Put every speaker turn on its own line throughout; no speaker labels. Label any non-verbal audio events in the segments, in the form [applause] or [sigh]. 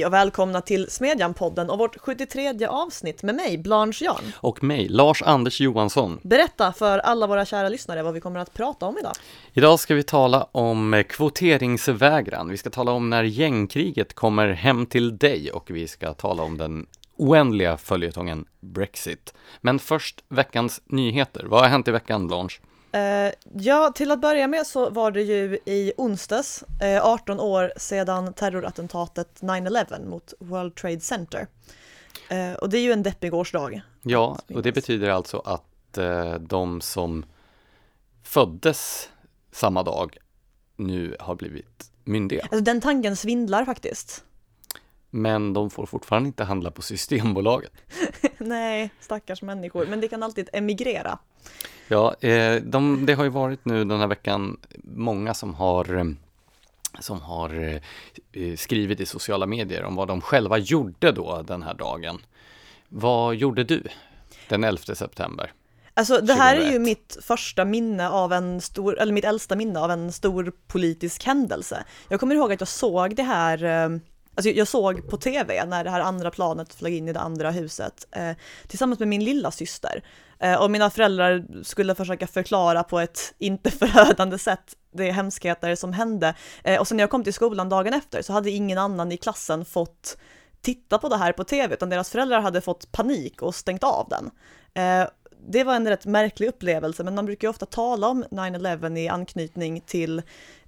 Hej och välkomna till Smedjan-podden och vårt 73 avsnitt med mig, Blanche Jan.
Och mig, Lars Anders Johansson.
Berätta för alla våra kära lyssnare vad vi kommer att prata om idag.
Idag ska vi tala om kvoteringsvägran. Vi ska tala om när gängkriget kommer hem till dig och vi ska tala om den oändliga följetongen Brexit. Men först veckans nyheter. Vad har hänt i veckan, Blanche?
Uh, ja, till att börja med så var det ju i onsdags, uh, 18 år sedan terrorattentatet 9-11 mot World Trade Center. Uh, och det är ju en deppig årsdag.
Ja, och det betyder alltså att de som föddes samma dag nu har blivit myndiga.
Alltså den tanken svindlar faktiskt.
Men de får fortfarande inte handla på Systembolaget. [laughs]
Nej, stackars människor, men det kan alltid emigrera.
Ja, eh, de, det har ju varit nu den här veckan många som har eh, som har eh, skrivit i sociala medier om vad de själva gjorde då den här dagen. Vad gjorde du den 11 september?
Alltså det här 2001? är ju mitt första minne av en stor, eller mitt äldsta minne av en stor politisk händelse. Jag kommer ihåg att jag såg det här Alltså jag såg på tv när det här andra planet flög in i det andra huset eh, tillsammans med min lilla syster. Eh, och mina föräldrar skulle försöka förklara på ett inte [laughs] förödande sätt de hemskheter som hände. Eh, och sen när jag kom till skolan dagen efter så hade ingen annan i klassen fått titta på det här på tv, utan deras föräldrar hade fått panik och stängt av den. Eh, det var en rätt märklig upplevelse, men man brukar ju ofta tala om 9-11 i anknytning till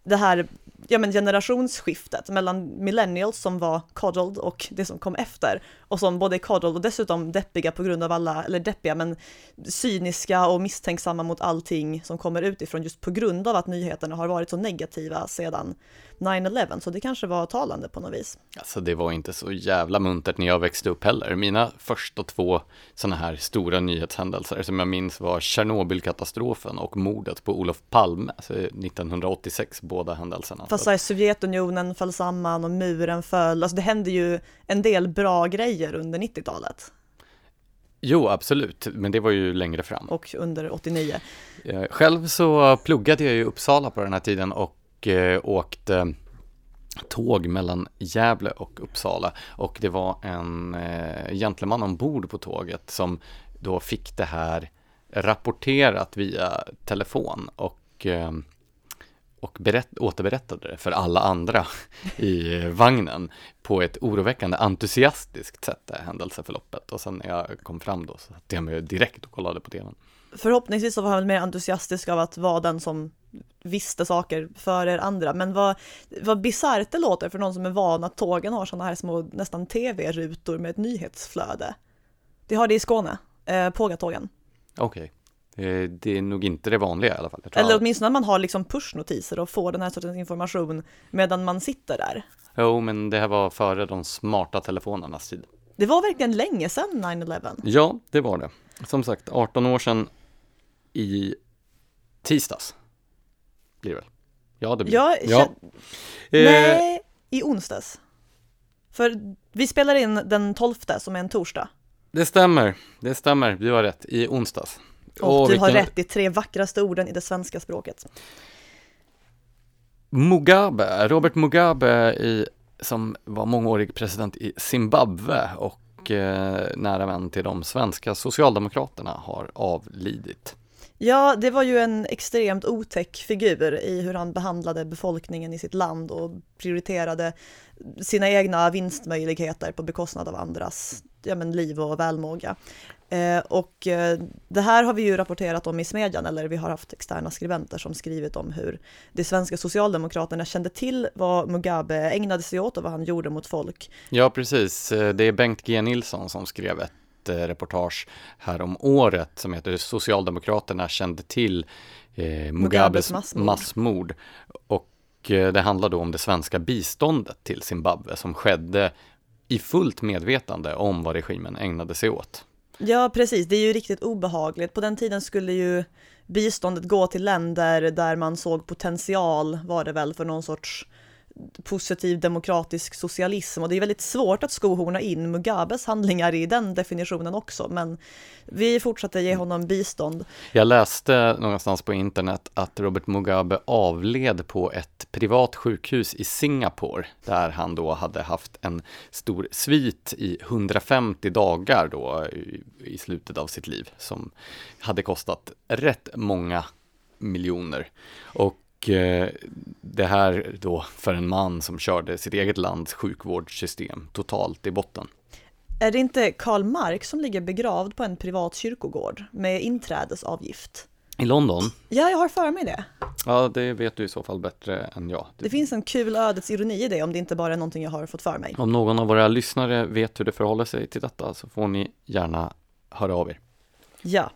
det här ja, men generationsskiftet mellan millennials som var coddled och det som kom efter och som både är coddled och dessutom deppiga på grund av alla, eller deppiga men cyniska och misstänksamma mot allting som kommer utifrån just på grund av att nyheterna har varit så negativa sedan 9-11, så det kanske var talande på något vis.
Alltså det var inte så jävla muntert när jag växte upp heller. Mina första två sådana här stora nyhetshändelser som jag minns var Tjernobylkatastrofen och mordet på Olof Palme, alltså eh, 1986, båda händelserna.
Fast så Sovjetunionen föll samman och muren föll, alltså det hände ju en del bra grejer under 90-talet.
Jo, absolut, men det var ju längre fram.
Och under 89.
Själv så pluggade jag i Uppsala på den här tiden och och eh, åkte tåg mellan Gävle och Uppsala och det var en eh, gentleman ombord på tåget som då fick det här rapporterat via telefon och eh, och berätt, återberättade det för alla andra i vagnen på ett oroväckande entusiastiskt sätt, det händelseförloppet. Och sen när jag kom fram då så satte jag mig direkt och kollade på tvn.
Förhoppningsvis så var han mer entusiastisk av att vara den som visste saker för er andra. Men vad, vad bisarrt det låter för någon som är van att tågen har sådana här små nästan tv-rutor med ett nyhetsflöde. Det har det i Skåne, eh, Pågatågen.
Okej. Okay. Det är nog inte det vanliga i alla fall.
Eller åtminstone att man har liksom pushnotiser och får den här sortens information medan man sitter där.
Jo, men det här var före de smarta telefonernas tid.
Det var verkligen länge sedan 9-11.
Ja, det var det. Som sagt, 18 år sedan i tisdags blir det väl? Ja, det blir
ja,
ja.
Eh, Nej, i onsdags. För vi spelar in den 12 som är en torsdag.
Det stämmer, det stämmer, du har rätt, i onsdags.
Och, och du vilken... har rätt i tre vackraste orden i det svenska språket.
Mugabe, Robert Mugabe i, som var mångårig president i Zimbabwe och eh, nära vän till de svenska socialdemokraterna har avlidit.
Ja, det var ju en extremt otäck figur i hur han behandlade befolkningen i sitt land och prioriterade sina egna vinstmöjligheter på bekostnad av andras ja, men, liv och välmåga. Eh, och eh, det här har vi ju rapporterat om i Smedjan, eller vi har haft externa skribenter som skrivit om hur de svenska socialdemokraterna kände till vad Mugabe ägnade sig åt och vad han gjorde mot folk.
Ja, precis. Eh, det är Bengt G. Nilsson som skrev ett reportage här om året som heter Socialdemokraterna kände till eh, Mugabes, Mugabes massmord. massmord. Och eh, det handlar då om det svenska biståndet till Zimbabwe som skedde i fullt medvetande om vad regimen ägnade sig åt.
Ja, precis. Det är ju riktigt obehagligt. På den tiden skulle ju biståndet gå till länder där man såg potential, var det väl, för någon sorts positiv demokratisk socialism och det är väldigt svårt att skohorna in Mugabes handlingar i den definitionen också, men vi fortsätter ge honom bistånd.
Jag läste någonstans på internet att Robert Mugabe avled på ett privat sjukhus i Singapore, där han då hade haft en stor svit i 150 dagar då i slutet av sitt liv, som hade kostat rätt många miljoner. Och Eh, det här då för en man som körde sitt eget lands sjukvårdssystem totalt i botten.
Är det inte Karl Marx som ligger begravd på en privat kyrkogård med inträdesavgift?
I London?
Ja, jag har för mig det.
Ja, det vet du i så fall bättre än jag.
Det finns en kul ödets ironi i det, om det inte bara är någonting jag har fått för mig.
Om någon av våra lyssnare vet hur det förhåller sig till detta så får ni gärna höra av er.
Ja.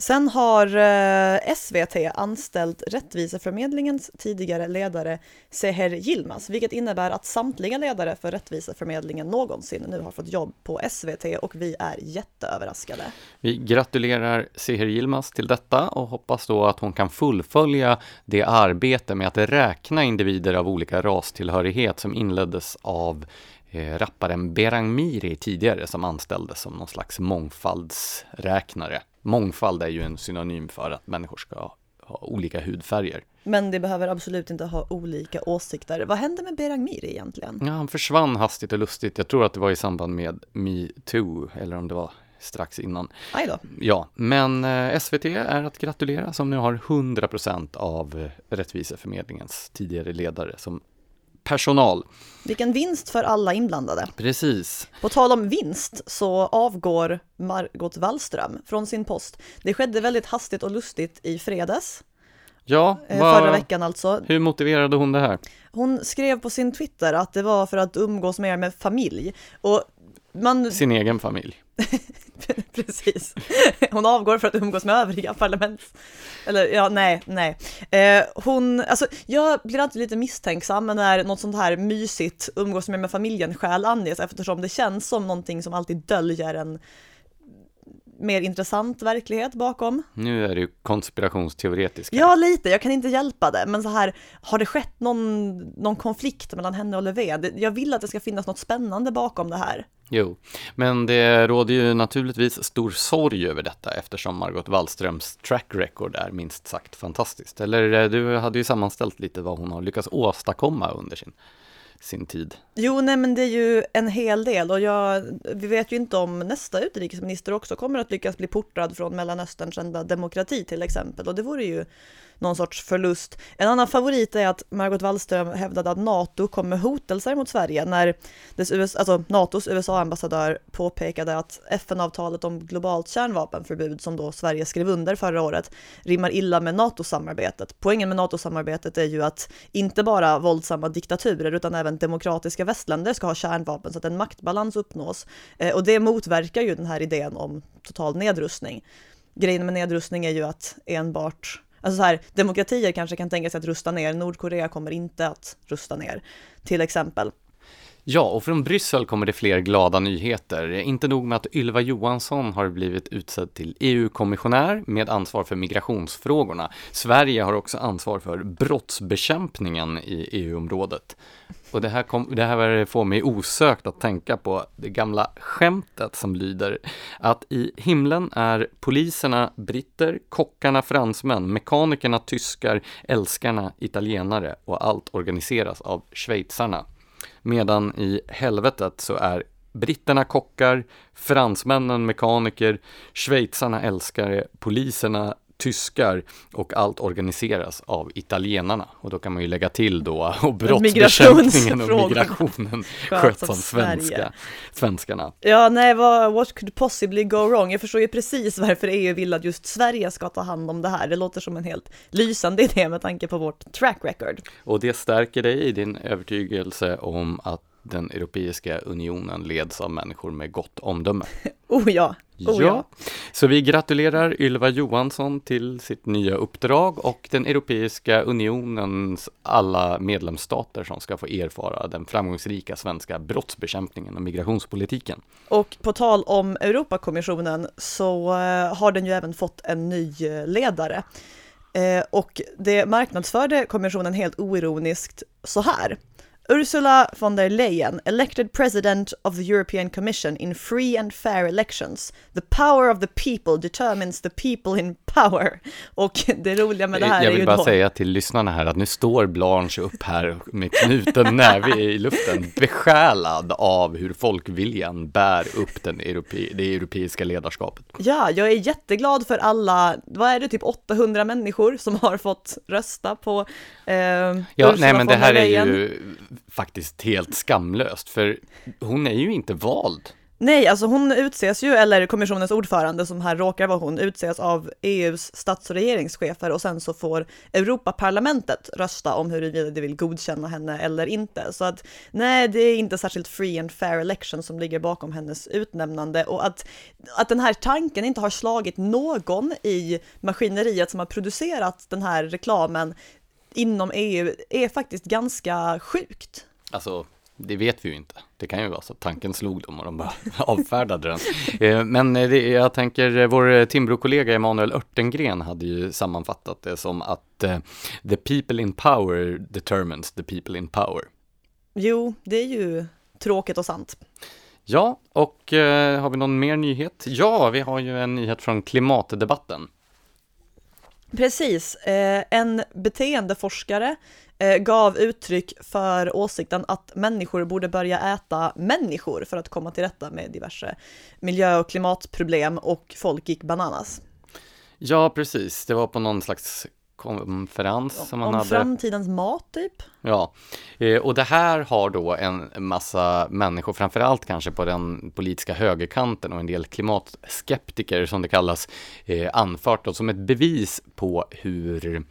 Sen har eh, SVT anställt Rättviseförmedlingens tidigare ledare Seher Yilmaz, vilket innebär att samtliga ledare för Rättviseförmedlingen någonsin nu har fått jobb på SVT och vi är jätteöverraskade.
Vi gratulerar Seher Yilmaz till detta och hoppas då att hon kan fullfölja det arbete med att räkna individer av olika rastillhörighet som inleddes av rapparen Berang Miri tidigare som anställdes som någon slags mångfaldsräknare. Mångfald är ju en synonym för att människor ska ha olika hudfärger.
Men det behöver absolut inte ha olika åsikter. Vad hände med Berang Miri egentligen?
Ja, han försvann hastigt och lustigt. Jag tror att det var i samband med metoo, eller om det var strax innan.
Aj då.
Ja, men eh, SVT är att gratulera som nu har 100% av eh, Rättviseförmedlingens tidigare ledare som personal.
Vilken vinst för alla inblandade.
Precis.
På tal om vinst så avgår Margot Wallström från sin post. Det skedde väldigt hastigt och lustigt i fredags.
Ja,
eh, vad, förra veckan alltså.
Hur motiverade hon det här?
Hon skrev på sin Twitter att det var för att umgås mer med familj. Och man...
Sin egen familj. [laughs]
Precis. Hon avgår för att umgås med övriga parlament. Eller ja, nej, nej. Eh, hon, alltså jag blir alltid lite misstänksam när något sånt här mysigt umgås med, med familjen skäl anges eftersom det känns som någonting som alltid döljer en mer intressant verklighet bakom.
Nu är det ju konspirationsteoretisk.
Ja, lite. Jag kan inte hjälpa det. Men så här, har det skett någon, någon konflikt mellan henne och Löfven? Jag vill att det ska finnas något spännande bakom det här.
Jo, men det råder ju naturligtvis stor sorg över detta eftersom Margot Wallströms track record är minst sagt fantastiskt. Eller eh, du hade ju sammanställt lite vad hon har lyckats åstadkomma under sin sin tid.
Jo, nej men det är ju en hel del och jag, vi vet ju inte om nästa utrikesminister också kommer att lyckas bli portad från Mellanösterns enda demokrati till exempel och det vore ju någon sorts förlust. En annan favorit är att Margot Wallström hävdade att NATO kom med hotelser mot Sverige när dess US, alltså NATOs USA-ambassadör påpekade att FN-avtalet om globalt kärnvapenförbud som då Sverige skrev under förra året rimmar illa med NATO-samarbetet. Poängen med NATO-samarbetet är ju att inte bara våldsamma diktaturer utan även demokratiska västländer ska ha kärnvapen så att en maktbalans uppnås. Eh, och det motverkar ju den här idén om total nedrustning. Grejen med nedrustning är ju att enbart Alltså så här, demokratier kanske kan tänka sig att rusta ner, Nordkorea kommer inte att rusta ner, till exempel.
Ja, och från Bryssel kommer det fler glada nyheter. Inte nog med att Ylva Johansson har blivit utsedd till EU-kommissionär med ansvar för migrationsfrågorna. Sverige har också ansvar för brottsbekämpningen i EU-området. Och det här, kom, det här får mig osökt att tänka på det gamla skämtet som lyder att i himlen är poliserna britter, kockarna fransmän, mekanikerna tyskar, älskarna italienare och allt organiseras av schweizarna. Medan i helvetet så är britterna kockar, fransmännen mekaniker, schweizarna älskare, poliserna tyskar och allt organiseras av italienarna. Och då kan man ju lägga till då [laughs] och brottsbekämpningen och migrationen [laughs] sköts av svenska, svenskarna.
Ja, nej, vad, what could possibly go wrong? Jag förstår ju precis varför EU vill att just Sverige ska ta hand om det här. Det låter som en helt lysande idé med tanke på vårt track record.
Och det stärker dig i din övertygelse om att den Europeiska unionen leds av människor med gott omdöme. [laughs]
oh ja, oh ja. ja.
Så vi gratulerar Ylva Johansson till sitt nya uppdrag och den Europeiska unionens alla medlemsstater som ska få erfara den framgångsrika svenska brottsbekämpningen och migrationspolitiken.
Och på tal om Europakommissionen så eh, har den ju även fått en ny eh, ledare. Eh, och det marknadsförde kommissionen helt oironiskt så här. Ursula von der Leyen, elected president of the European Commission in free and fair elections. The power of the people determines the people in power. [laughs] Och det roliga med det här är ju
Jag vill bara
då...
säga till lyssnarna här att nu står Blanche upp här med knuten näve i luften, besjälad av hur folkviljan bär upp den europe det europeiska ledarskapet.
Ja, jag är jätteglad för alla, vad är det, typ 800 människor som har fått rösta på eh,
Ja,
Ursula
nej men det
von der
här är
Leyen.
ju faktiskt helt skamlöst, för hon är ju inte vald.
Nej, alltså hon utses ju, eller kommissionens ordförande som här råkar vara hon, utses av EUs stats och regeringschefer och sen så får Europaparlamentet rösta om huruvida de vill godkänna henne eller inte. Så att nej, det är inte särskilt free and fair election som ligger bakom hennes utnämnande och att, att den här tanken inte har slagit någon i maskineriet som har producerat den här reklamen inom EU är faktiskt ganska sjukt.
Alltså, det vet vi ju inte. Det kan ju vara så att tanken slog dem och de bara [laughs] avfärdade den. Eh, Men eh, det, jag tänker, eh, vår Timbro-kollega Emanuel Örtengren hade ju sammanfattat det som att the people in power determines the people in power.
Jo, det är ju tråkigt och sant.
Ja, och har vi någon mer nyhet? Ja, vi har ju en nyhet från klimatdebatten.
Precis, eh, en beteendeforskare eh, gav uttryck för åsikten att människor borde börja äta människor för att komma till rätta med diverse miljö och klimatproblem och folk gick bananas.
Ja, precis. Det var på någon slags konferens som man
Om
hade.
framtidens mat typ?
Ja, eh, och det här har då en massa människor, framförallt kanske på den politiska högerkanten och en del klimatskeptiker som det kallas, eh, anfört då som ett bevis på hur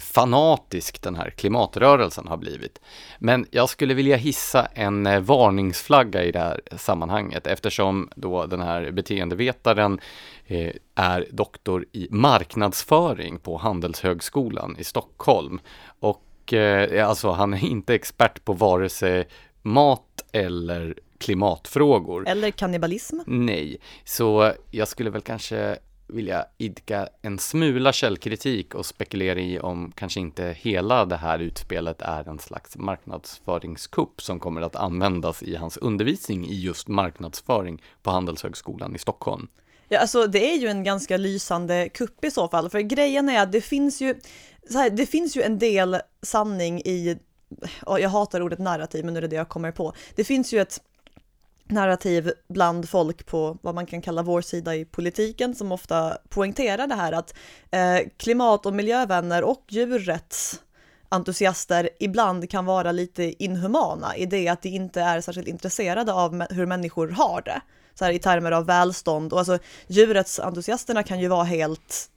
fanatisk den här klimatrörelsen har blivit. Men jag skulle vilja hissa en eh, varningsflagga i det här sammanhanget eftersom då den här beteendevetaren eh, är doktor i marknadsföring på Handelshögskolan i Stockholm. Och eh, alltså han är inte expert på vare sig mat eller klimatfrågor.
Eller kannibalism?
Nej, så jag skulle väl kanske vilja idka en smula källkritik och spekulera i om kanske inte hela det här utspelet är en slags marknadsföringskupp som kommer att användas i hans undervisning i just marknadsföring på Handelshögskolan i Stockholm.
Ja, alltså det är ju en ganska lysande kupp i så fall, för grejen är att det finns ju, så här, det finns ju en del sanning i, jag hatar ordet narrativ, men nu är det det jag kommer på. Det finns ju ett narrativ bland folk på vad man kan kalla vår sida i politiken som ofta poängterar det här att eh, klimat och miljövänner och djurrättsentusiaster ibland kan vara lite inhumana i det att de inte är särskilt intresserade av hur människor har det. Så här i termer av välstånd och alltså djurrättsentusiasterna kan ju vara helt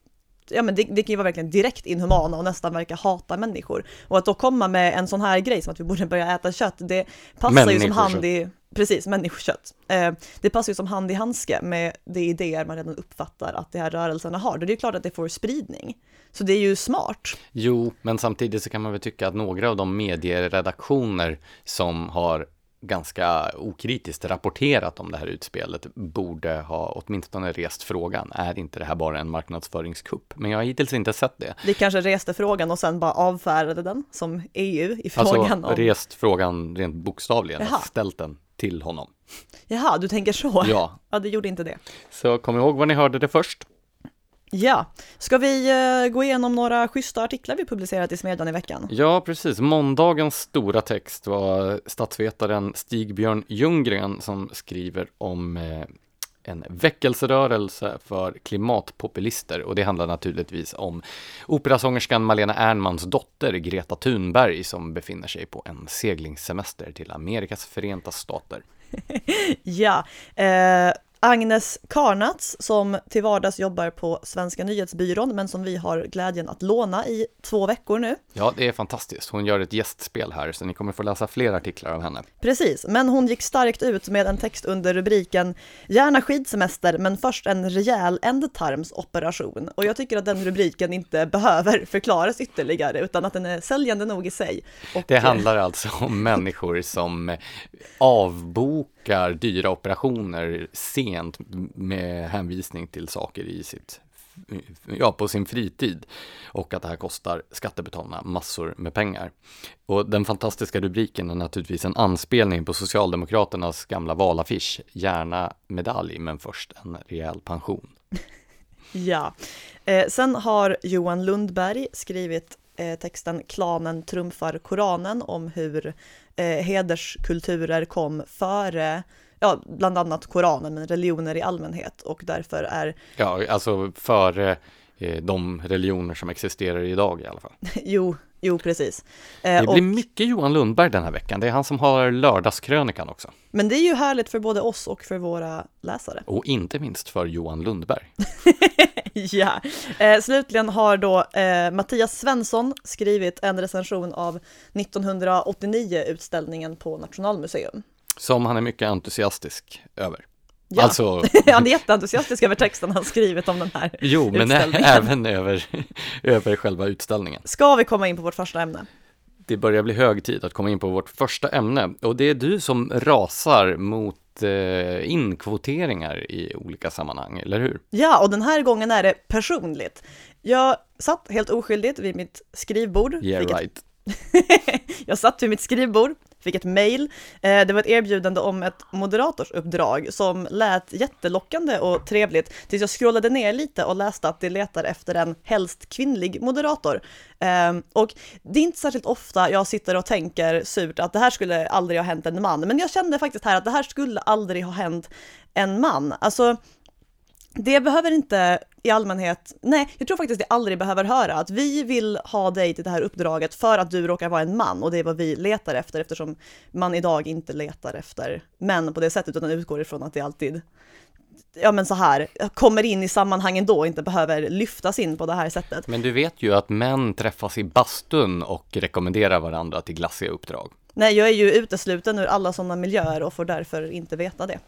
Ja men det, det kan ju vara verkligen direkt inhumana och nästan verka hata människor. Och att då komma med en sån här grej som att vi borde börja äta kött, det passar ju som hand i, precis, människokött. Eh, det passar ju som hand i handske med de idéer man redan uppfattar att de här rörelserna har. Då är det ju klart att det får spridning. Så det är ju smart.
Jo, men samtidigt så kan man väl tycka att några av de medieredaktioner som har ganska okritiskt rapporterat om det här utspelet borde ha åtminstone rest frågan, är inte det här bara en marknadsföringskupp? Men jag har hittills inte sett det.
Vi kanske reste frågan och sen bara avfärdade den som EU i
Alltså
frågan om...
rest frågan rent bokstavligen,
Jaha.
alltså ställt den till honom.
Jaha, du tänker så?
Ja, [laughs]
Ja, det gjorde inte det.
så kom ihåg var ni hörde det först.
Ja, ska vi eh, gå igenom några schyssta artiklar vi publicerat i Smedjan i veckan?
Ja, precis. Måndagens stora text var statsvetaren Stig-Björn Ljunggren som skriver om eh, en väckelserörelse för klimatpopulister och det handlar naturligtvis om operasångerskan Malena Ernmans dotter Greta Thunberg som befinner sig på en seglingssemester till Amerikas förenta stater. [laughs]
Ja, eh, Agnes Karnats som till vardags jobbar på Svenska nyhetsbyrån men som vi har glädjen att låna i två veckor nu.
Ja, det är fantastiskt. Hon gör ett gästspel här så ni kommer få läsa fler artiklar av henne.
Precis, men hon gick starkt ut med en text under rubriken “Gärna skidsemester, men först en rejäl ändtarmsoperation”. Och jag tycker att den rubriken inte behöver förklaras ytterligare, utan att den är säljande nog i sig. Och,
Det handlar alltså om människor som avbokar dyra operationer sent med hänvisning till saker i sitt ja, på sin fritid och att det här kostar skattebetalarna massor med pengar. Och den fantastiska rubriken är naturligtvis en anspelning på Socialdemokraternas gamla valaffisch, gärna medalj men först en rejäl pension. [laughs]
Ja, eh, sen har Johan Lundberg skrivit eh, texten Klanen trumfar Koranen om hur eh, hederskulturer kom före ja, bland annat Koranen, men religioner i allmänhet och därför är...
Ja, alltså före eh, de religioner som existerar idag i alla fall. [laughs]
jo, jo precis.
Eh, det blir och... mycket Johan Lundberg den här veckan. Det är han som har lördagskrönikan också.
Men det är ju härligt för både oss och för våra läsare.
Och inte minst för Johan Lundberg. [laughs]
ja, eh, slutligen har då eh, Mattias Svensson skrivit en recension av 1989-utställningen på Nationalmuseum.
Som han är mycket entusiastisk över.
Ja. Alltså... [laughs] han är jätteentusiastisk över texten han skrivit om den här
Jo, men [laughs] även över, [laughs] över själva utställningen.
Ska vi komma in på vårt första ämne?
Det börjar bli hög tid att komma in på vårt första ämne och det är du som rasar mot eh, inkvoteringar i olika sammanhang, eller hur?
Ja, och den här gången är det personligt. Jag satt helt oskyldigt vid mitt skrivbord.
Yeah, right.
jag satt vid mitt skrivbord, fick ett mail. Eh, det var ett erbjudande om ett moderatorsuppdrag som lät jättelockande och trevligt tills jag scrollade ner lite och läste att det letar efter en helst kvinnlig moderator. Ehm, och det är inte särskilt ofta jag sitter och tänker surt att det här skulle aldrig ha hänt en man, men jag kände faktiskt här att det här skulle aldrig ha hänt en man. Alltså, det behöver inte i allmänhet, nej, jag tror faktiskt det aldrig behöver höra att vi vill ha dig till det här uppdraget för att du råkar vara en man och det är vad vi letar efter eftersom man idag inte letar efter män på det sättet utan utgår ifrån att det alltid ja men så här, kommer in i sammanhangen då och inte behöver lyftas in på det här sättet.
Men du vet ju att män träffas i bastun och rekommenderar varandra till glassiga uppdrag.
Nej, jag är ju utesluten ur alla sådana miljöer och får därför inte veta det.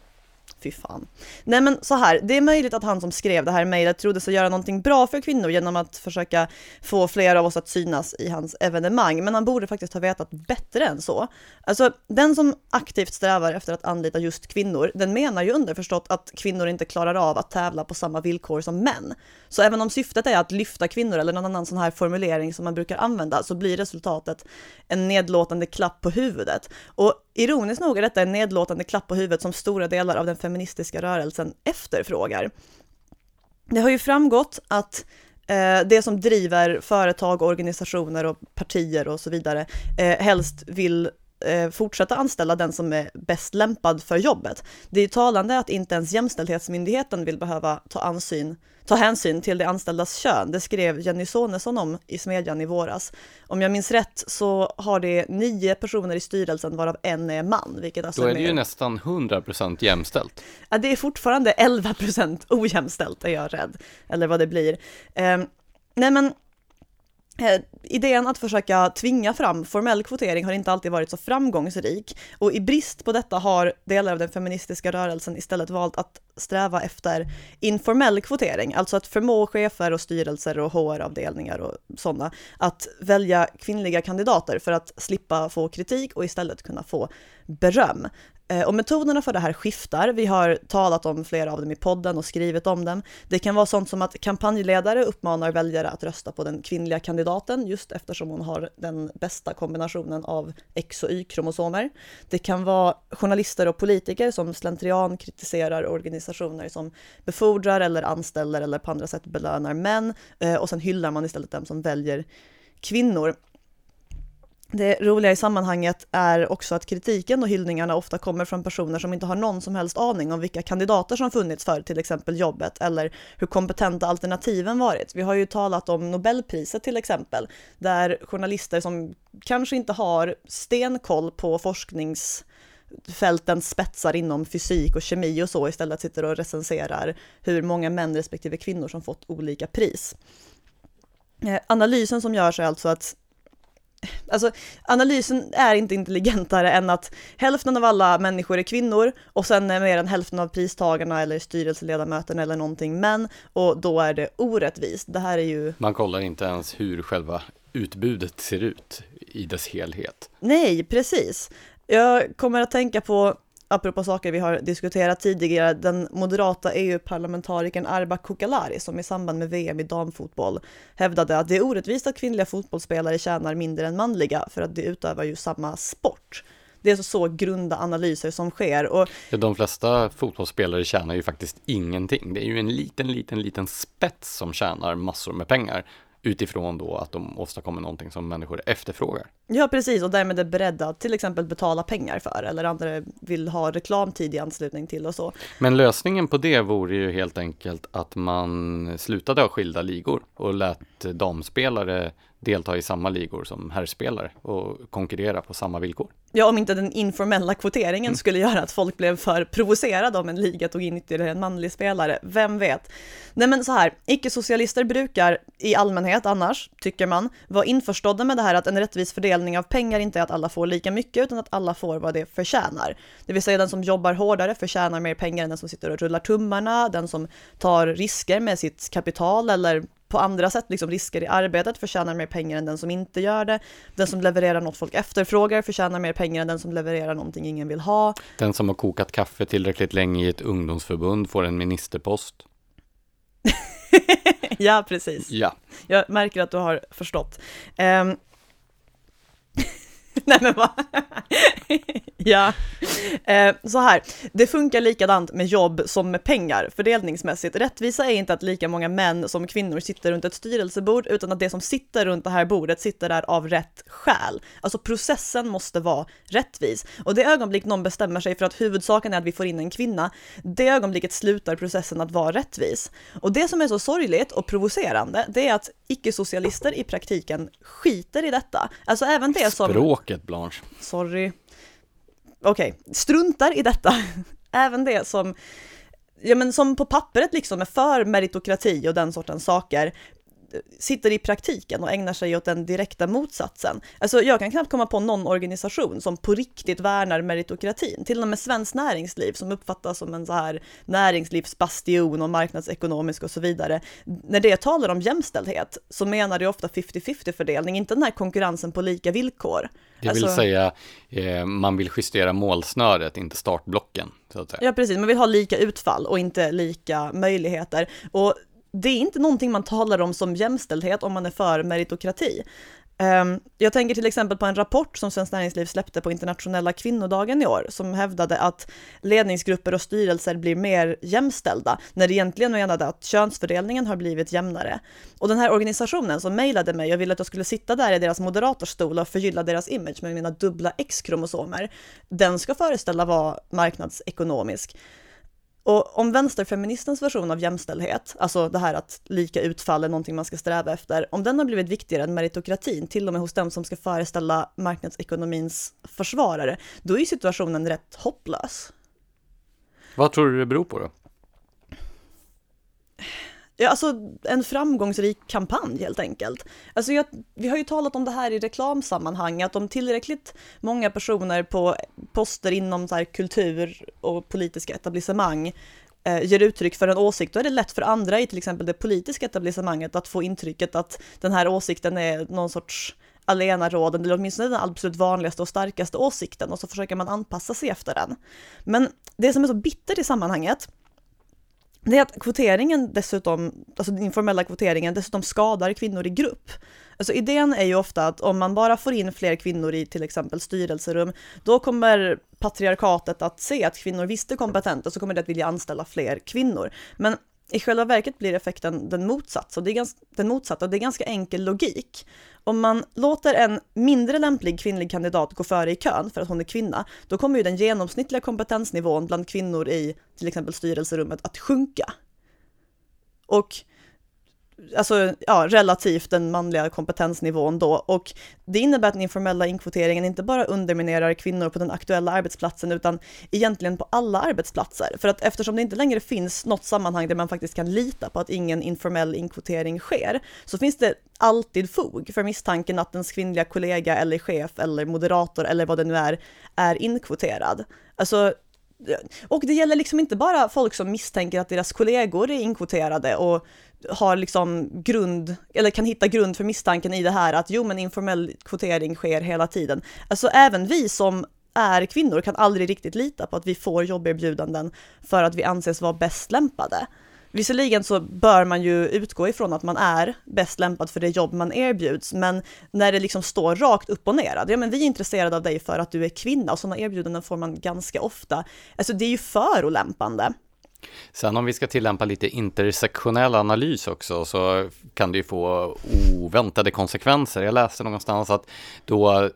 Fy fan. Nej men så här, det är möjligt att han som skrev det här mejlet trodde sig göra någonting bra för kvinnor genom att försöka få fler av oss att synas i hans evenemang, men han borde faktiskt ha vetat bättre än så. Alltså, den som aktivt strävar efter att anlita just kvinnor, den menar ju underförstått att kvinnor inte klarar av att tävla på samma villkor som män. Så även om syftet är att lyfta kvinnor eller någon annan sån här formulering som man brukar använda, så blir resultatet en nedlåtande klapp på huvudet. Och ironiskt nog är detta en nedlåtande klapp på huvudet som stora delar av den feministiska rörelsen efterfrågar. Det har ju framgått att eh, det som driver företag, organisationer och partier och så vidare eh, helst vill eh, fortsätta anställa den som är bäst lämpad för jobbet. Det är talande att inte ens Jämställdhetsmyndigheten vill behöva ta, ansyn, ta hänsyn till de anställdas kön. Det skrev Jenny Sonesson om i Smedjan i våras. Om jag minns rätt så har det nio personer i styrelsen varav en är man. Vilket alltså
Då är det ju nästan 100% jämställt.
Ja, det är fortfarande 11% ojämställt är jag rädd, eller vad det blir. Eh, nej men Eh, idén att försöka tvinga fram formell kvotering har inte alltid varit så framgångsrik och i brist på detta har delar av den feministiska rörelsen istället valt att sträva efter informell kvotering, alltså att förmå chefer och styrelser och HR-avdelningar och sådana att välja kvinnliga kandidater för att slippa få kritik och istället kunna få beröm. Eh, och metoderna för det här skiftar. Vi har talat om flera av dem i podden och skrivit om dem. Det kan vara sånt som att kampanjledare uppmanar väljare att rösta på den kvinnliga kandidaten just eftersom hon har den bästa kombinationen av X och Y-kromosomer. Det kan vara journalister och politiker som slentrian kritiserar organisationer som befordrar eller anställer eller på andra sätt belönar män eh, och sen hyllar man istället dem som väljer kvinnor. Det roliga i sammanhanget är också att kritiken och hyllningarna ofta kommer från personer som inte har någon som helst aning om vilka kandidater som funnits för till exempel jobbet eller hur kompetenta alternativen varit. Vi har ju talat om Nobelpriset till exempel, där journalister som kanske inte har stenkoll på forskningsfältens spetsar inom fysik och kemi och så istället sitter och recenserar hur många män respektive kvinnor som fått olika pris. Eh, analysen som görs är alltså att Alltså analysen är inte intelligentare än att hälften av alla människor är kvinnor och sen är mer än hälften av pristagarna eller styrelseledamöterna eller någonting män och då är det orättvist. Det här är ju...
Man kollar inte ens hur själva utbudet ser ut i dess helhet.
Nej, precis. Jag kommer att tänka på apropå saker vi har diskuterat tidigare, den moderata EU-parlamentarikern Arba Kokalari, som i samband med VM i damfotboll hävdade att det är orättvist att kvinnliga fotbollsspelare tjänar mindre än manliga för att de utövar ju samma sport. Det är alltså så grunda analyser som sker. Och...
Ja, de flesta fotbollsspelare tjänar ju faktiskt ingenting. Det är ju en liten, liten, liten spets som tjänar massor med pengar utifrån då att de åstadkommer någonting som människor efterfrågar.
Ja, precis, och därmed är beredda att till exempel betala pengar för, eller andra vill ha reklamtid i anslutning till och så.
Men lösningen på det vore ju helt enkelt att man slutade ha skilda ligor och lät damspelare delta i samma ligor som herrspelare och konkurrera på samma villkor.
Ja, om inte den informella kvoteringen skulle göra att folk blev för provocerade om en liga tog in ytterligare en manlig spelare. Vem vet? Nej, men så här, icke-socialister brukar i allmänhet annars, tycker man, vara införstådda med det här att en rättvis fördelning av pengar inte är att alla får lika mycket, utan att alla får vad det förtjänar. Det vill säga den som jobbar hårdare förtjänar mer pengar än den som sitter och rullar tummarna, den som tar risker med sitt kapital eller på andra sätt, liksom risker i arbetet, förtjänar mer pengar än den som inte gör det. Den som levererar något folk efterfrågar förtjänar mer pengar än den som levererar någonting ingen vill ha.
Den som har kokat kaffe tillräckligt länge i ett ungdomsförbund får en ministerpost. [laughs]
ja, precis.
Ja.
Jag märker att du har förstått. Um... [laughs] Nej men va? [laughs] ja, eh, så här. Det funkar likadant med jobb som med pengar fördelningsmässigt. Rättvisa är inte att lika många män som kvinnor sitter runt ett styrelsebord, utan att det som sitter runt det här bordet sitter där av rätt skäl. Alltså processen måste vara rättvis. Och det ögonblick någon bestämmer sig för att huvudsaken är att vi får in en kvinna, det ögonblicket slutar processen att vara rättvis. Och det som är så sorgligt och provocerande, det är att icke-socialister i praktiken skiter i detta. Alltså även det som... Språk.
Språket, Blanche.
Sorry okej, okay, struntar i detta. [laughs] Även det som, ja men som på pappret liksom är för meritokrati och den sortens saker, sitter i praktiken och ägnar sig åt den direkta motsatsen. Alltså jag kan knappt komma på någon organisation som på riktigt värnar meritokratin. Till och med Svenskt Näringsliv som uppfattas som en så här näringslivsbastion och marknadsekonomisk och så vidare. När det talar om jämställdhet så menar det ofta 50-50 fördelning, inte den här konkurrensen på lika villkor.
Det vill alltså, säga, eh, man vill justera målsnöret, inte startblocken.
Ja, precis. Man vill ha lika utfall och inte lika möjligheter. Och det är inte någonting man talar om som jämställdhet om man är för meritokrati. Ehm, jag tänker till exempel på en rapport som Svenskt Näringsliv släppte på internationella kvinnodagen i år, som hävdade att ledningsgrupper och styrelser blir mer jämställda, när det egentligen menade att könsfördelningen har blivit jämnare. Och den här organisationen som mejlade mig och ville att jag skulle sitta där i deras moderatorstol och förgylla deras image med mina dubbla X-kromosomer, den ska föreställa vara marknadsekonomisk. Och om vänsterfeministens version av jämställdhet, alltså det här att lika utfall är någonting man ska sträva efter, om den har blivit viktigare än meritokratin, till och med hos dem som ska föreställa marknadsekonomins försvarare, då är situationen rätt hopplös.
Vad tror du det beror på då?
Ja, alltså en framgångsrik kampanj helt enkelt. Alltså jag, vi har ju talat om det här i reklamsammanhang, att om tillräckligt många personer på poster inom så här kultur och politiska etablissemang eh, ger uttryck för en åsikt, då är det lätt för andra i till exempel det politiska etablissemanget att få intrycket att den här åsikten är någon sorts allenarådande, eller åtminstone den absolut vanligaste och starkaste åsikten, och så försöker man anpassa sig efter den. Men det som är så bittert i sammanhanget, det är att kvoteringen dessutom, alltså den informella kvoteringen dessutom skadar kvinnor i grupp. Alltså idén är ju ofta att om man bara får in fler kvinnor i till exempel styrelserum, då kommer patriarkatet att se att kvinnor visst är kompetenta, så kommer det att vilja anställa fler kvinnor. Men i själva verket blir effekten den motsatta, och det är ganska, den motsatta, det är ganska enkel logik. Om man låter en mindre lämplig kvinnlig kandidat gå före i kön för att hon är kvinna, då kommer ju den genomsnittliga kompetensnivån bland kvinnor i till exempel styrelserummet att sjunka. Och alltså, ja, relativt den manliga kompetensnivån då. Och det innebär att den informella inkvoteringen inte bara underminerar kvinnor på den aktuella arbetsplatsen, utan egentligen på alla arbetsplatser. För att eftersom det inte längre finns något sammanhang där man faktiskt kan lita på att ingen informell inkvotering sker, så finns det alltid fog för misstanken att ens kvinnliga kollega eller chef eller moderator eller vad det nu är, är inkvoterad. Alltså, och det gäller liksom inte bara folk som misstänker att deras kollegor är inkvoterade och har liksom grund, eller kan hitta grund för misstanken i det här att jo men informell kvotering sker hela tiden. Alltså även vi som är kvinnor kan aldrig riktigt lita på att vi får jobberbjudanden för att vi anses vara bäst lämpade. Visserligen så bör man ju utgå ifrån att man är bäst lämpad för det jobb man erbjuds, men när det liksom står rakt upp och ner, ja men vi är intresserade av dig för att du är kvinna och sådana erbjudanden får man ganska ofta. Alltså det är ju förolämpande.
Sen om vi ska tillämpa lite intersektionell analys också så kan det ju få oväntade konsekvenser. Jag läste någonstans att då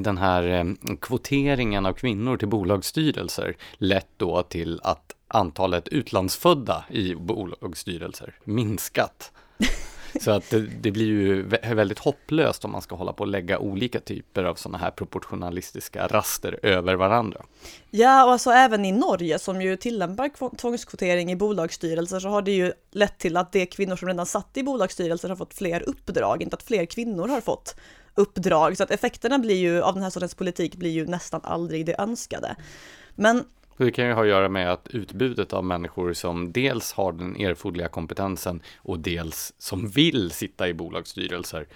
den här eh, kvoteringen av kvinnor till bolagsstyrelser lett då till att antalet utlandsfödda i bolagsstyrelser minskat. [laughs] [laughs] Så att det, det, blir ju väldigt hopplöst om man ska hålla på och lägga olika typer av sådana här proportionalistiska raster över varandra.
Ja, och alltså även i Norge som ju tillämpar tvångskvotering i bolagsstyrelser så har det ju lett till att de kvinnor som redan satt i bolagsstyrelser har fått fler uppdrag, inte att fler kvinnor har fått uppdrag. Så att effekterna blir ju av den här sortens politik blir ju nästan aldrig det önskade. Men
det kan ju ha att göra med att utbudet av människor som dels har den erforderliga kompetensen och dels som vill sitta i bolagsstyrelser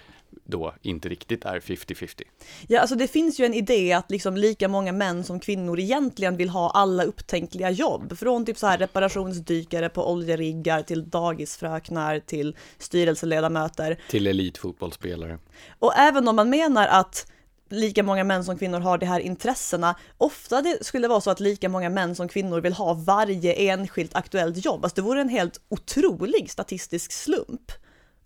då inte riktigt är 50-50.
Ja, alltså det finns ju en idé att liksom lika många män som kvinnor egentligen vill ha alla upptänkliga jobb. Från typ så här reparationsdykare på oljeriggar till dagisfröknar till styrelseledamöter.
Till elitfotbollsspelare.
Och även om man menar att lika många män som kvinnor har de här intressena. Ofta det skulle vara så att lika många män som kvinnor vill ha varje enskilt aktuellt jobb. Alltså det vore en helt otrolig statistisk slump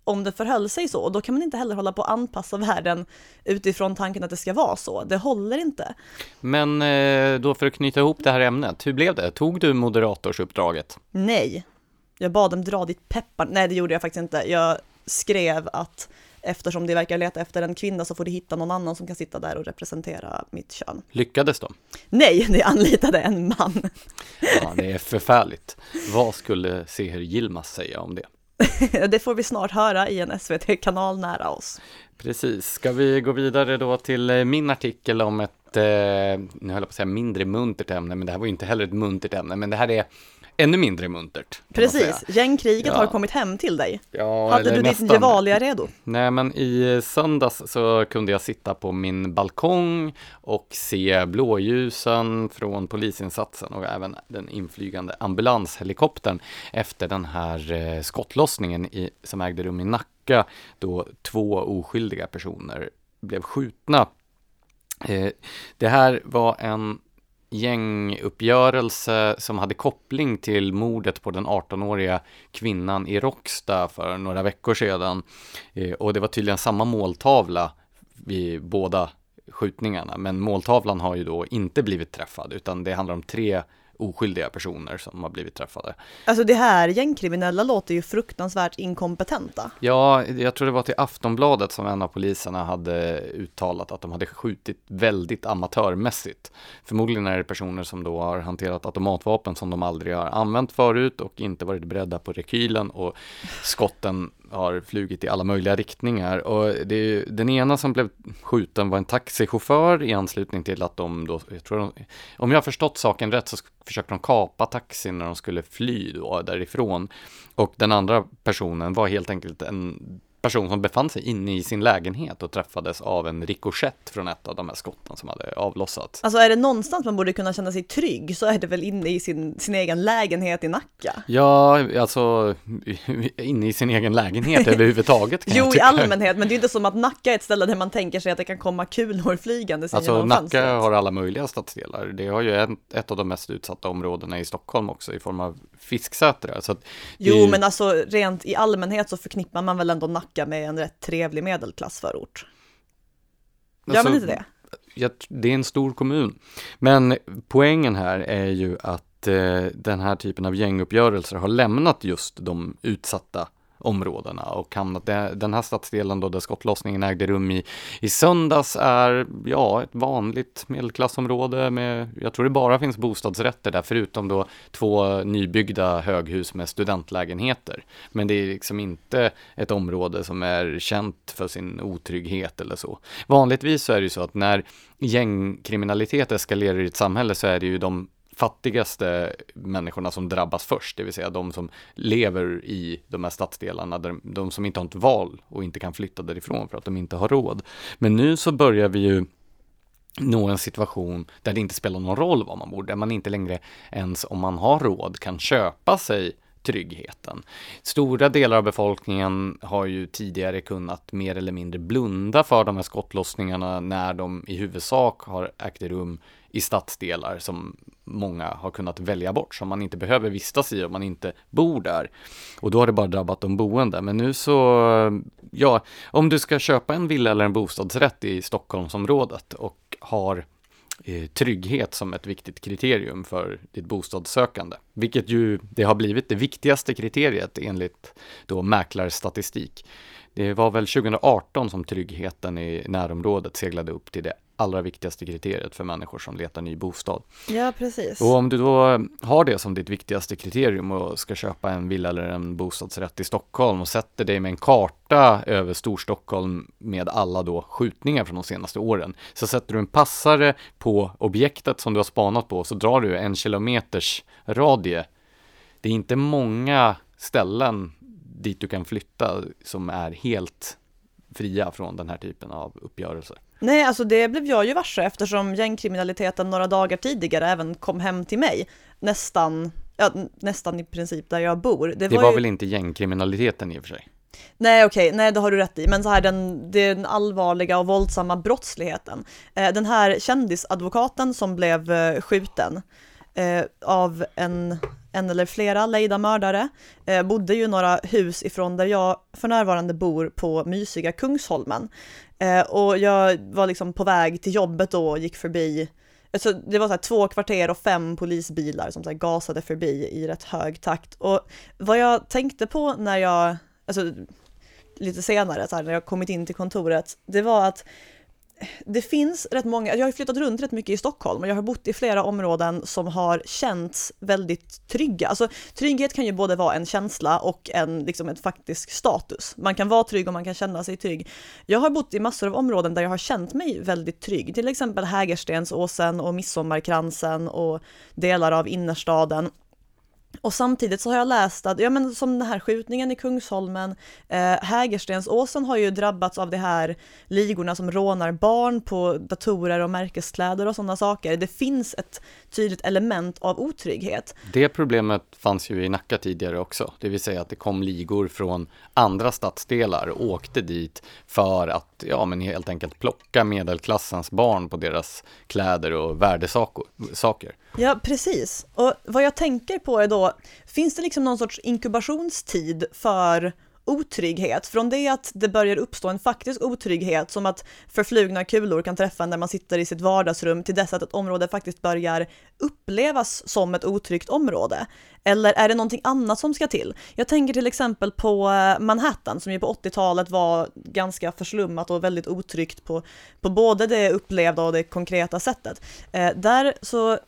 om det förhöll sig så. Och då kan man inte heller hålla på att anpassa världen utifrån tanken att det ska vara så. Det håller inte.
Men eh, då för att knyta ihop det här ämnet, hur blev det? Tog du moderatorsuppdraget?
Nej. Jag bad dem dra ditt peppar. Nej, det gjorde jag faktiskt inte. Jag skrev att eftersom de verkar leta efter en kvinna så får de hitta någon annan som kan sitta där och representera mitt kön.
Lyckades de?
Nej, de anlitade en man.
Ja, det är förfärligt. Vad skulle Seher Yilmaz säga om det? [laughs]
det får vi snart höra i en SVT-kanal nära oss.
Precis, ska vi gå vidare då till eh, min artikel om ett, eh, nu höll jag på att säga mindre muntert ämne, men det här var ju inte heller ett muntert ämne, men det här är ännu mindre muntert.
Precis, gängkriget ja. har kommit hem till dig. Ja, Hade du nästan. ditt Gevalia redo?
Nej, men i söndags så kunde jag sitta på min balkong och se blåljusen från polisinsatsen och även den inflygande ambulanshelikoptern efter den här eh, skottlossningen i, som ägde rum i Nacka då två oskyldiga personer blev skjutna. Eh, det här var en gänguppgörelse som hade koppling till mordet på den 18-åriga kvinnan i Råcksta för några veckor sedan. Eh, och det var tydligen samma måltavla vid båda skjutningarna, men måltavlan har ju då inte blivit träffad, utan det handlar om tre oskyldiga personer som har blivit träffade.
Alltså det här gängkriminella låter ju fruktansvärt inkompetenta.
Ja, jag tror det var till Aftonbladet som en av poliserna hade uttalat att de hade skjutit väldigt amatörmässigt. Förmodligen är det personer som då har hanterat automatvapen som de aldrig har använt förut och inte varit beredda på rekylen och skotten har flugit i alla möjliga riktningar och det, den ena som blev skjuten var en taxichaufför i anslutning till att de då, jag tror de, om jag har förstått saken rätt så försökte de kapa taxin när de skulle fly då därifrån. Och den andra personen var helt enkelt en person som befann sig inne i sin lägenhet och träffades av en rikoschett från ett av de här skotten som hade avlossats.
Alltså är det någonstans man borde kunna känna sig trygg så är det väl inne i sin, sin egen lägenhet i Nacka?
Ja, alltså inne i sin egen lägenhet [laughs] överhuvudtaget.
jo, i allmänhet, men det är inte som att Nacka är ett ställe där man tänker sig att det kan komma kulor flygande
Alltså Nacka fönstret. har alla möjliga stadsdelar. Det har ju ett, ett av de mest utsatta områdena i Stockholm också i form av Fisksätra. Så
jo, ju... men alltså rent i allmänhet så förknippar man väl ändå Nacka med en rätt trevlig medelklassförort. Gör alltså, man inte det?
Ja, det är en stor kommun. Men poängen här är ju att eh, den här typen av gänguppgörelser har lämnat just de utsatta områdena och hamnat, den här stadsdelen då där skottlossningen ägde rum i, i söndags är, ja, ett vanligt medelklassområde med, jag tror det bara finns bostadsrätter där, förutom då två nybyggda höghus med studentlägenheter. Men det är liksom inte ett område som är känt för sin otrygghet eller så. Vanligtvis så är det ju så att när gängkriminalitet eskalerar i ett samhälle så är det ju de fattigaste människorna som drabbas först, det vill säga de som lever i de här stadsdelarna, där, de som inte har ett val och inte kan flytta därifrån för att de inte har råd. Men nu så börjar vi ju nå en situation där det inte spelar någon roll var man bor, där man inte längre ens om man har råd kan köpa sig tryggheten. Stora delar av befolkningen har ju tidigare kunnat mer eller mindre blunda för de här skottlossningarna när de i huvudsak har ägt rum i stadsdelar som många har kunnat välja bort, som man inte behöver vistas i om man inte bor där. Och då har det bara drabbat de boende. Men nu så, ja, om du ska köpa en villa eller en bostadsrätt i Stockholmsområdet och har eh, trygghet som ett viktigt kriterium för ditt bostadssökande. Vilket ju det har blivit det viktigaste kriteriet enligt då mäklarstatistik. Det var väl 2018 som tryggheten i närområdet seglade upp till det allra viktigaste kriteriet för människor som letar ny bostad.
Ja, precis.
Och om du då har det som ditt viktigaste kriterium och ska köpa en villa eller en bostadsrätt i Stockholm och sätter dig med en karta över Storstockholm med alla då skjutningar från de senaste åren, så sätter du en passare på objektet som du har spanat på, så drar du en kilometers radie. Det är inte många ställen dit du kan flytta som är helt fria från den här typen av uppgörelser.
Nej, alltså det blev jag ju varse eftersom gängkriminaliteten några dagar tidigare även kom hem till mig. Nästan, ja, nästan i princip där jag bor.
Det, det var, var ju... väl inte gängkriminaliteten i och för sig?
Nej okej, okay, nej det har du rätt i, men så här den, den allvarliga och våldsamma brottsligheten. Eh, den här kändisadvokaten som blev eh, skjuten eh, av en, en eller flera lejda mördare eh, bodde ju några hus ifrån där jag för närvarande bor på mysiga Kungsholmen. Eh, och jag var liksom på väg till jobbet då och gick förbi Alltså, det var så här två kvarter och fem polisbilar som så gasade förbi i rätt hög takt. Och vad jag tänkte på när jag, alltså lite senare, så här, när jag kommit in till kontoret, det var att det finns rätt många, jag har flyttat runt rätt mycket i Stockholm och jag har bott i flera områden som har känts väldigt trygga. Alltså trygghet kan ju både vara en känsla och en, liksom en faktisk status. Man kan vara trygg och man kan känna sig trygg. Jag har bott i massor av områden där jag har känt mig väldigt trygg, till exempel Hägerstensåsen och Midsommarkransen och delar av innerstaden. Och samtidigt så har jag läst att, ja men som den här skjutningen i Kungsholmen, eh, Hägerstensåsen har ju drabbats av de här ligorna som rånar barn på datorer och märkeskläder och sådana saker. Det finns ett tydligt element av otrygghet.
Det problemet fanns ju i Nacka tidigare också, det vill säga att det kom ligor från andra stadsdelar och åkte dit för att, ja men helt enkelt plocka medelklassens barn på deras kläder och värdesaker.
Ja, precis. Och vad jag tänker på är då, finns det liksom någon sorts inkubationstid för otrygghet, från det att det börjar uppstå en faktisk otrygghet, som att förflugna kulor kan träffa en när man sitter i sitt vardagsrum, till dess att ett område faktiskt börjar upplevas som ett otryggt område? Eller är det någonting annat som ska till? Jag tänker till exempel på eh, Manhattan, som ju på 80-talet var ganska förslummat och väldigt otryggt på, på både det upplevda och det konkreta sättet. Eh, där så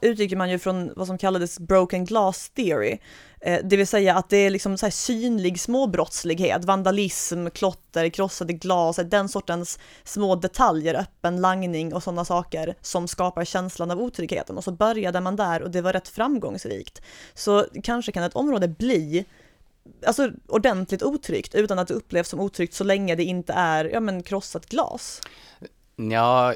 utgick man ju från vad som kallades broken glass theory, eh, det vill säga att det är liksom så synlig småbrottslighet, vandalism, klotter, krossade glas, den sortens små detaljer, öppen langning och sådana saker som skapar känslan av otryggheten. Och så började man där och det var rätt framgångsrikt. Så kanske kan ett område bli alltså ordentligt otryggt utan att det upplevs som otryggt så länge det inte är ja, men krossat glas.
Ja,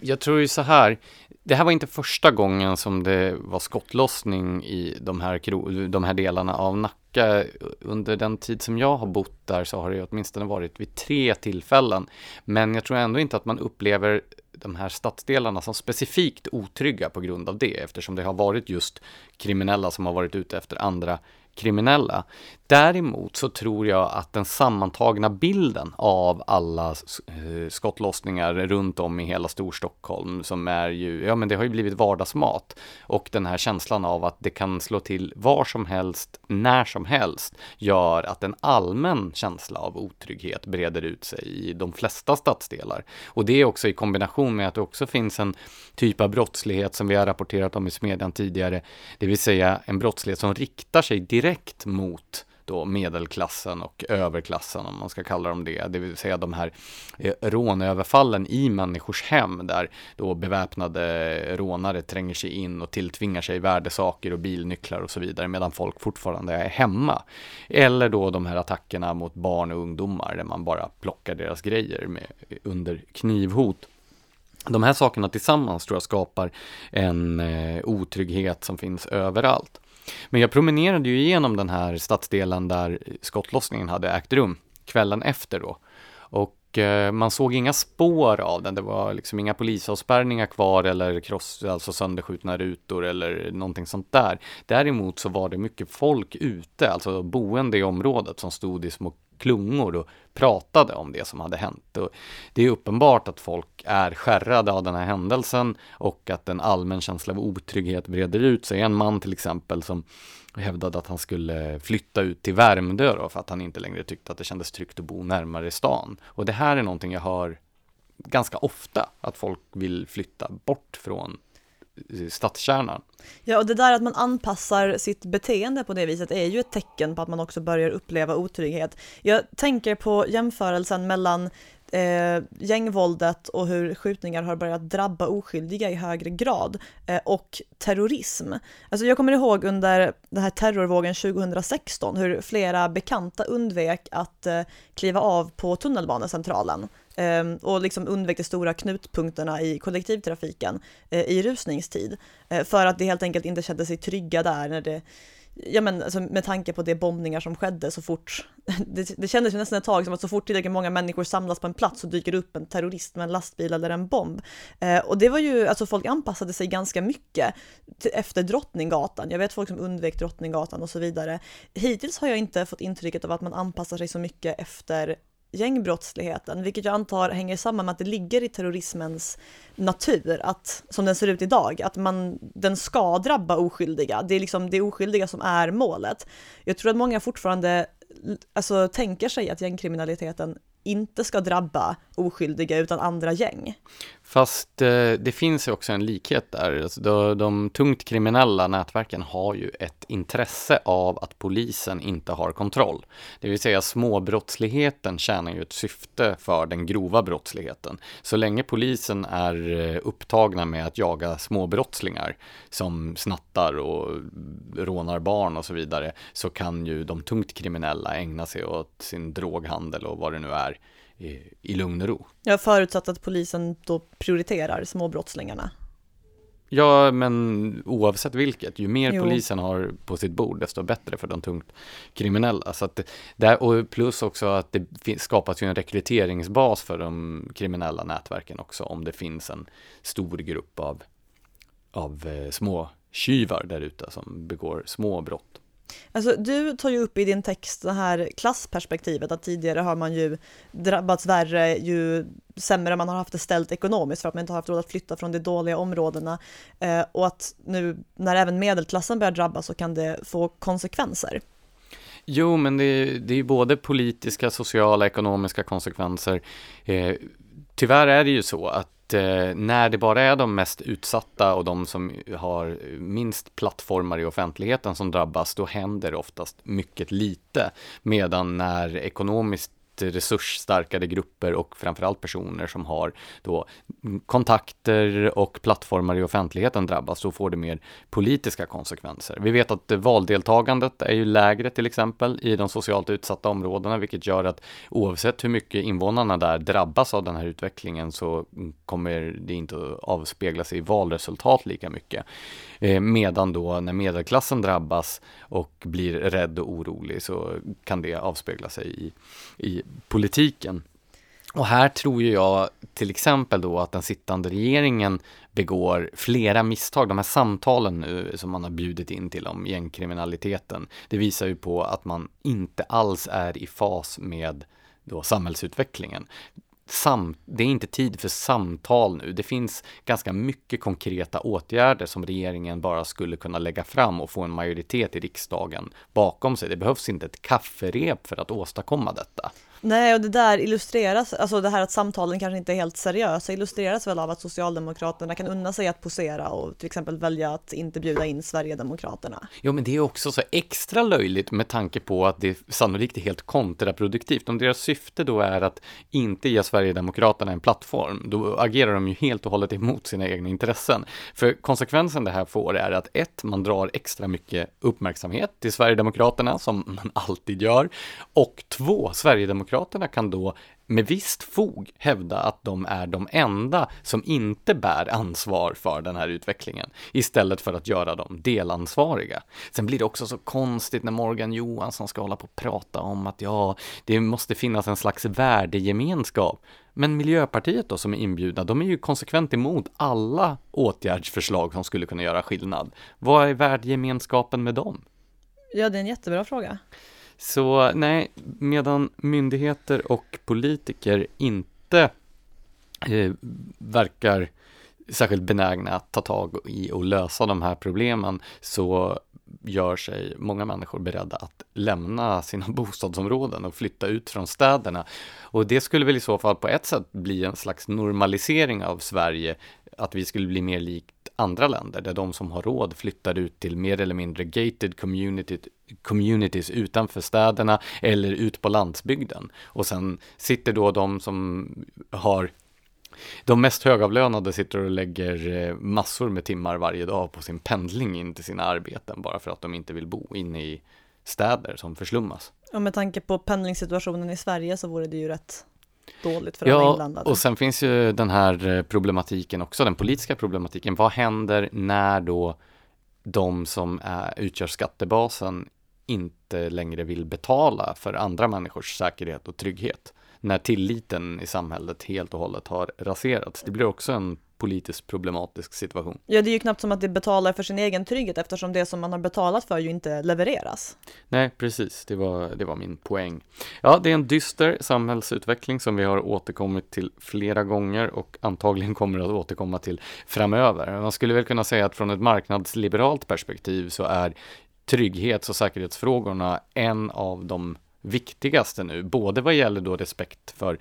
jag tror ju så här, det här var inte första gången som det var skottlossning i de här, de här delarna av Nacka. Under den tid som jag har bott där så har det åtminstone varit vid tre tillfällen. Men jag tror ändå inte att man upplever de här stadsdelarna som specifikt otrygga på grund av det, eftersom det har varit just kriminella som har varit ute efter andra kriminella. Däremot så tror jag att den sammantagna bilden av alla eh, skottlossningar runt om i hela Storstockholm som är ju, ja men det har ju blivit vardagsmat och den här känslan av att det kan slå till var som helst, när som helst gör att en allmän känsla av otrygghet breder ut sig i de flesta stadsdelar. Och det är också i kombination med att det också finns en typ av brottslighet som vi har rapporterat om i Smedjan tidigare, det vill säga en brottslighet som riktar sig direkt mot då medelklassen och överklassen om man ska kalla dem det, det vill säga de här eh, rånöverfallen i människors hem där då beväpnade rånare tränger sig in och tilltvingar sig värdesaker och bilnycklar och så vidare medan folk fortfarande är hemma. Eller då de här attackerna mot barn och ungdomar där man bara plockar deras grejer med, under knivhot. De här sakerna tillsammans tror jag skapar en eh, otrygghet som finns överallt. Men jag promenerade ju igenom den här stadsdelen där skottlossningen hade ägt rum kvällen efter då. Och eh, man såg inga spår av den. Det var liksom inga polisavspärrningar kvar eller kross, alltså sönderskjutna rutor eller någonting sånt där. Däremot så var det mycket folk ute, alltså boende i området som stod i små klungor och pratade om det som hade hänt. Och det är uppenbart att folk är skärrade av den här händelsen och att en allmän känsla av otrygghet breder ut sig. En man till exempel som hävdade att han skulle flytta ut till Värmdö då, för att han inte längre tyckte att det kändes tryggt att bo närmare stan. Och det här är någonting jag hör ganska ofta, att folk vill flytta bort från stadskärnan.
Ja, och det där att man anpassar sitt beteende på det viset är ju ett tecken på att man också börjar uppleva otrygghet. Jag tänker på jämförelsen mellan eh, gängvåldet och hur skjutningar har börjat drabba oskyldiga i högre grad eh, och terrorism. Alltså jag kommer ihåg under den här terrorvågen 2016 hur flera bekanta undvek att eh, kliva av på tunnelbanecentralen Ehm, och liksom undvek de stora knutpunkterna i kollektivtrafiken eh, i rusningstid. Eh, för att de helt enkelt inte kände sig trygga där när det Ja men alltså med tanke på de bombningar som skedde så fort, [laughs] det, det kändes ju nästan ett tag som att så fort tillräckligt många människor samlas på en plats så dyker det upp en terrorist med en lastbil eller en bomb. Eh, och det var ju, alltså folk anpassade sig ganska mycket till, efter Drottninggatan. Jag vet folk som undvek Drottninggatan och så vidare. Hittills har jag inte fått intrycket av att man anpassar sig så mycket efter gängbrottsligheten, vilket jag antar hänger samman med att det ligger i terrorismens natur, att, som den ser ut idag, att man, den ska drabba oskyldiga. Det är liksom det oskyldiga som är målet. Jag tror att många fortfarande alltså, tänker sig att gängkriminaliteten inte ska drabba oskyldiga utan andra gäng.
Fast eh, det finns ju också en likhet där. Alltså, de, de tungt kriminella nätverken har ju ett intresse av att polisen inte har kontroll. Det vill säga småbrottsligheten tjänar ju ett syfte för den grova brottsligheten. Så länge polisen är eh, upptagna med att jaga småbrottslingar som snattar och rånar barn och så vidare så kan ju de tungt kriminella ägna sig åt sin droghandel och vad det nu är i lugn och ro.
Jag förutsatt att polisen då prioriterar småbrottslingarna.
Ja, men oavsett vilket, ju mer jo. polisen har på sitt bord, desto bättre för de tungt kriminella. Så att det, och plus också att det skapas ju en rekryteringsbas för de kriminella nätverken också, om det finns en stor grupp av, av eh, små tjuvar där ute som begår små brott.
Alltså, du tar ju upp i din text det här klassperspektivet, att tidigare har man ju drabbats värre ju sämre man har haft det ställt ekonomiskt för att man inte har haft råd att flytta från de dåliga områdena. Eh, och att nu när även medelklassen börjar drabbas så kan det få konsekvenser.
Jo, men det, det är både politiska, sociala, ekonomiska konsekvenser. Eh, tyvärr är det ju så att eh, när det bara är de mest utsatta och de som har minst plattformar i offentligheten som drabbas, då händer oftast mycket lite. Medan när ekonomiskt resursstarkare grupper och framförallt personer som har då kontakter och plattformar i offentligheten drabbas, så får det mer politiska konsekvenser. Vi vet att valdeltagandet är ju lägre till exempel i de socialt utsatta områdena, vilket gör att oavsett hur mycket invånarna där drabbas av den här utvecklingen så kommer det inte att avspegla sig i valresultat lika mycket. Eh, medan då när medelklassen drabbas och blir rädd och orolig så kan det avspegla sig i, i politiken. Och här tror jag till exempel då att den sittande regeringen begår flera misstag. De här samtalen nu som man har bjudit in till om gängkriminaliteten, det visar ju på att man inte alls är i fas med då samhällsutvecklingen sam, det är inte tid för samtal nu. Det finns ganska mycket konkreta åtgärder som regeringen bara skulle kunna lägga fram och få en majoritet i riksdagen bakom sig. Det behövs inte ett kafferep för att åstadkomma detta.
Nej, och det där illustreras, alltså det här att samtalen kanske inte är helt seriösa, illustreras väl av att Socialdemokraterna kan unna sig att posera och till exempel välja att inte bjuda in Sverigedemokraterna.
Jo, men det är också så extra löjligt med tanke på att det sannolikt är helt kontraproduktivt. Om deras syfte då är att inte ge Sverigedemokraterna en plattform, då agerar de ju helt och hållet emot sina egna intressen. För konsekvensen det här får är att ett, man drar extra mycket uppmärksamhet till Sverigedemokraterna, som man [laughs] alltid gör, och två, Sverigedemokraterna Sverigedemokraterna kan då med visst fog hävda att de är de enda som inte bär ansvar för den här utvecklingen, istället för att göra dem delansvariga. Sen blir det också så konstigt när Morgan Johansson ska hålla på och prata om att ja, det måste finnas en slags värdegemenskap. Men Miljöpartiet då som är inbjudna, de är ju konsekvent emot alla åtgärdsförslag som skulle kunna göra skillnad. Vad är värdegemenskapen med dem?
Ja, det är en jättebra fråga.
Så nej, medan myndigheter och politiker inte eh, verkar särskilt benägna att ta tag i och lösa de här problemen så gör sig många människor beredda att lämna sina [laughs] bostadsområden och flytta ut från städerna. Och det skulle väl i så fall på ett sätt bli en slags normalisering av Sverige, att vi skulle bli mer likt andra länder, där de som har råd flyttar ut till mer eller mindre gated community, communities utanför städerna eller ut på landsbygden. Och sen sitter då de som har de mest högavlönade sitter och lägger eh, massor med timmar varje dag på sin pendling in till sina arbeten bara för att de inte vill bo inne i städer som förslummas.
Och med tanke på pendlingssituationen i Sverige så vore det ju rätt dåligt för ja, alla inblandade.
Och sen finns ju den här eh, problematiken också, den politiska problematiken. Vad händer när då de som är, utgör skattebasen inte längre vill betala för andra människors säkerhet och trygghet? När tilliten i samhället helt och hållet har raserats. Det blir också en politiskt problematisk situation.
Ja, det är ju knappt som att det betalar för sin egen trygghet eftersom det som man har betalat för ju inte levereras.
Nej, precis, det var, det var min poäng. Ja, det är en dyster samhällsutveckling som vi har återkommit till flera gånger och antagligen kommer att återkomma till framöver. Man skulle väl kunna säga att från ett marknadsliberalt perspektiv så är trygghets och säkerhetsfrågorna en av de viktigaste nu, både vad gäller då respekt för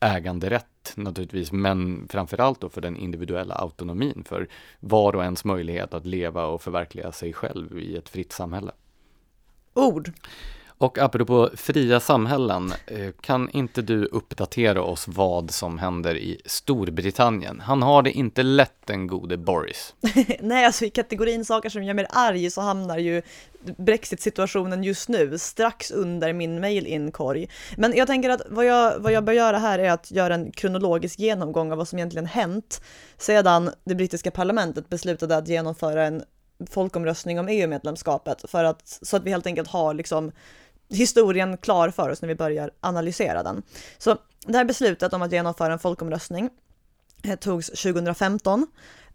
äganderätt naturligtvis, men framförallt då för den individuella autonomin, för var och ens möjlighet att leva och förverkliga sig själv i ett fritt samhälle.
Ord.
Och apropå fria samhällen, eh, kan inte du uppdatera oss vad som händer i Storbritannien? Han har det inte lätt den gode Boris. [laughs]
Nej, alltså i kategorin saker som gör mig arg så hamnar ju Brexit-situationen just nu strax under min mail-inkorg. Men jag tänker att vad jag, vad jag bör göra här är att göra en kronologisk genomgång av vad som egentligen hänt sedan det brittiska parlamentet beslutade att genomföra en folkomröstning om EU-medlemskapet för att så att vi helt enkelt har liksom historien klar för oss när vi börjar analysera den. Så det här beslutet om att genomföra en folkomröstning eh, togs 2015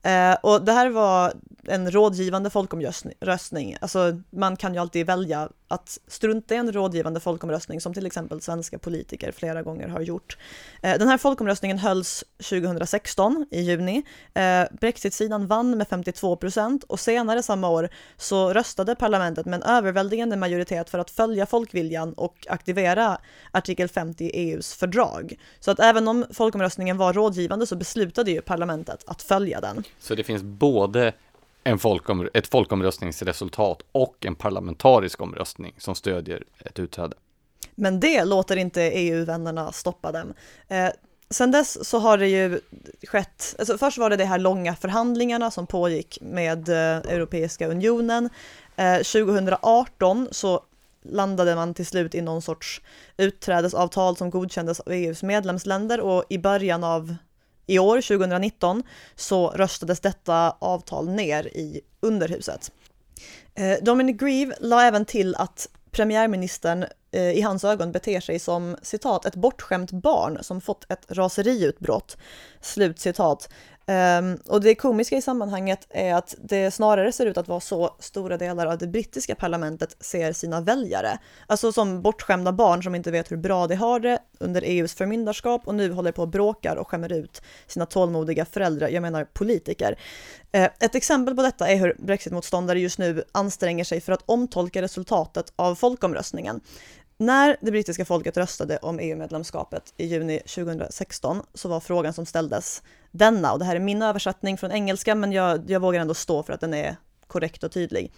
eh, och det här var en rådgivande folkomröstning. Alltså man kan ju alltid välja att strunta i en rådgivande folkomröstning som till exempel svenska politiker flera gånger har gjort. Eh, den här folkomröstningen hölls 2016 i juni. Eh, Brexit-sidan vann med 52 procent och senare samma år så röstade parlamentet med en överväldigande majoritet för att följa folkviljan och aktivera artikel 50 i EUs fördrag. Så att även om folkomröstningen var rådgivande så beslutade ju parlamentet att följa den.
Så det finns både en folkom, ett folkomröstningsresultat och en parlamentarisk omröstning som stödjer ett utträde.
Men det låter inte EU-vännerna stoppa dem. Eh, sen dess så har det ju skett, alltså först var det de här långa förhandlingarna som pågick med eh, Europeiska unionen. Eh, 2018 så landade man till slut i någon sorts utträdesavtal som godkändes av EUs medlemsländer och i början av i år, 2019, så röstades detta avtal ner i underhuset. Eh, Dominic Grieve la även till att premiärministern eh, i hans ögon beter sig som citat ett bortskämt barn som fått ett raseriutbrott. Slut citat. Um, och det komiska i sammanhanget är att det snarare ser ut att vara så stora delar av det brittiska parlamentet ser sina väljare. Alltså som bortskämda barn som inte vet hur bra de har det under EUs förmyndarskap och nu håller på och bråkar och skämmer ut sina tålmodiga föräldrar, jag menar politiker. Uh, ett exempel på detta är hur brexitmotståndare just nu anstränger sig för att omtolka resultatet av folkomröstningen. När det brittiska folket röstade om EU-medlemskapet i juni 2016 så var frågan som ställdes denna, och det här är min översättning från engelska, men jag, jag vågar ändå stå för att den är korrekt och tydlig.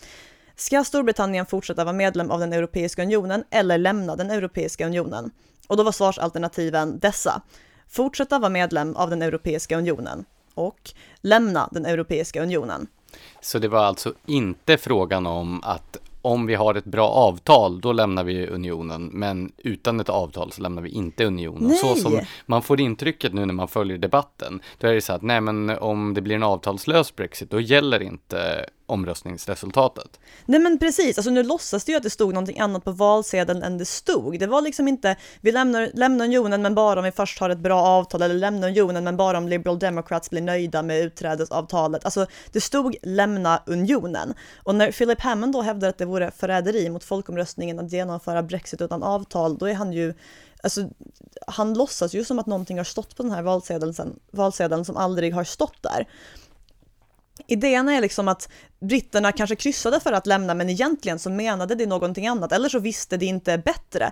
Ska Storbritannien fortsätta vara medlem av den Europeiska unionen eller lämna den Europeiska unionen? Och då var svarsalternativen dessa. Fortsätta vara medlem av den Europeiska unionen och lämna den Europeiska unionen.
Så det var alltså inte frågan om att om vi har ett bra avtal, då lämnar vi unionen, men utan ett avtal så lämnar vi inte unionen.
Nej.
Så som man får intrycket nu när man följer debatten, då är det så att nej men om det blir en avtalslös Brexit, då gäller inte omröstningsresultatet.
Nej men precis, alltså nu låtsas det ju att det stod någonting annat på valsedeln än det stod. Det var liksom inte, vi lämnar, lämnar unionen men bara om vi först har ett bra avtal, eller lämnar unionen men bara om liberal democrats blir nöjda med utträdesavtalet. Alltså det stod lämna unionen. Och när Philip Hammond då hävdar att det vore förräderi mot folkomröstningen att genomföra Brexit utan avtal, då är han ju Alltså, han låtsas ju som att någonting har stått på den här valsedeln, valsedeln som aldrig har stått där. Idén är liksom att britterna kanske kryssade för att lämna men egentligen så menade de någonting annat eller så visste de inte bättre.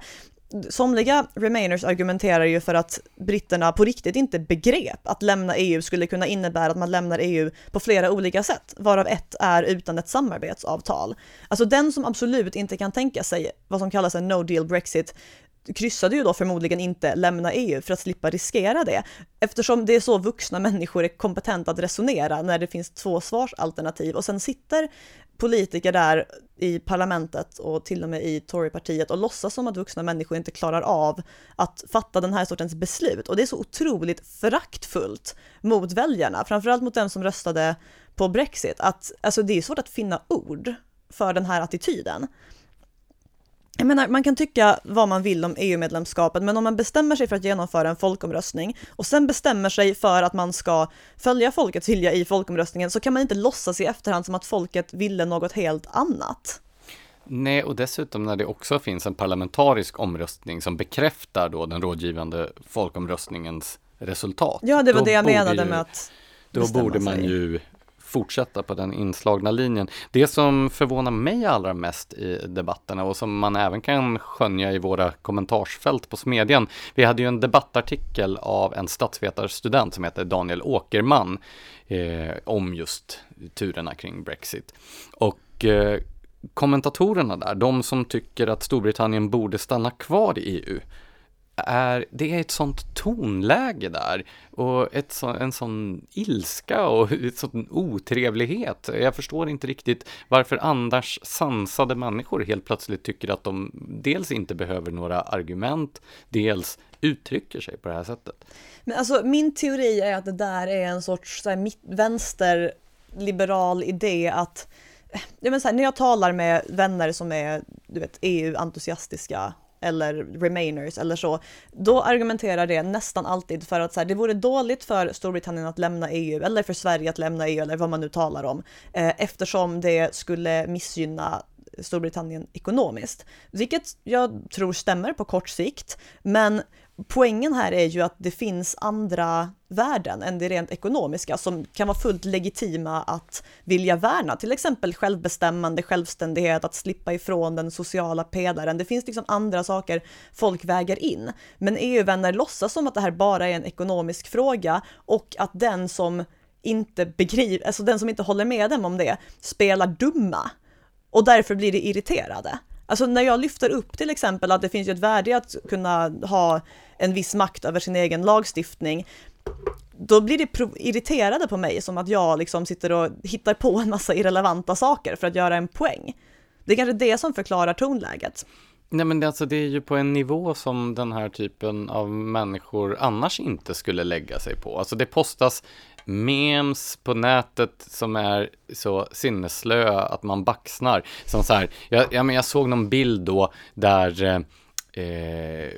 Somliga remainers argumenterar ju för att britterna på riktigt inte begrep att lämna EU skulle kunna innebära att man lämnar EU på flera olika sätt, varav ett är utan ett samarbetsavtal. Alltså den som absolut inte kan tänka sig vad som kallas en no deal Brexit kryssade ju då förmodligen inte lämna EU för att slippa riskera det, eftersom det är så vuxna människor är kompetenta att resonera när det finns två svarsalternativ och sen sitter politiker där i parlamentet och till och med i Torypartiet och låtsas som att vuxna människor inte klarar av att fatta den här sortens beslut och det är så otroligt föraktfullt mot väljarna, framförallt mot dem som röstade på Brexit, att alltså det är svårt att finna ord för den här attityden. Jag menar, man kan tycka vad man vill om EU-medlemskapet, men om man bestämmer sig för att genomföra en folkomröstning och sen bestämmer sig för att man ska följa folkets vilja i folkomröstningen så kan man inte låtsas i efterhand som att folket ville något helt annat.
Nej, och dessutom när det också finns en parlamentarisk omröstning som bekräftar då den rådgivande folkomröstningens resultat.
Ja, det var det jag menade
ju,
med att
Då borde man sig. ju fortsätta på den inslagna linjen. Det som förvånar mig allra mest i debatterna och som man även kan skönja i våra kommentarsfält på Smedjan. Vi hade ju en debattartikel av en statsvetarstudent som heter Daniel Åkerman eh, om just turerna kring Brexit. Och eh, kommentatorerna där, de som tycker att Storbritannien borde stanna kvar i EU, är, det är ett sånt tonläge där och ett så, en sån ilska och [laughs] ett sån otrevlighet. Jag förstår inte riktigt varför annars sansade människor helt plötsligt tycker att de dels inte behöver några argument, dels uttrycker sig på det här sättet.
Men alltså min teori är att det där är en sorts så här, vänsterliberal idé att ja, men så här, när jag talar med vänner som är du vet, EU-entusiastiska eller remainers eller så, då argumenterar det nästan alltid för att så här, det vore dåligt för Storbritannien att lämna EU eller för Sverige att lämna EU eller vad man nu talar om, eh, eftersom det skulle missgynna Storbritannien ekonomiskt, vilket jag tror stämmer på kort sikt, men poängen här är ju att det finns andra värden än det rent ekonomiska som kan vara fullt legitima att vilja värna, till exempel självbestämmande, självständighet, att slippa ifrån den sociala pelaren. Det finns liksom andra saker folk väger in. Men EU-vänner låtsas som att det här bara är en ekonomisk fråga och att den som inte begriper, alltså den som inte håller med dem om det, spelar dumma. Och därför blir det irriterade. Alltså när jag lyfter upp till exempel att det finns ju ett värde i att kunna ha en viss makt över sin egen lagstiftning, då blir det irriterade på mig som att jag liksom sitter och hittar på en massa irrelevanta saker för att göra en poäng. Det är kanske det som förklarar tonläget.
Nej men det, alltså, det är ju på en nivå som den här typen av människor annars inte skulle lägga sig på. Alltså det postas memes på nätet som är så sinneslöa att man baxnar. Som så här, jag, jag, men jag såg någon bild då där eh, eh,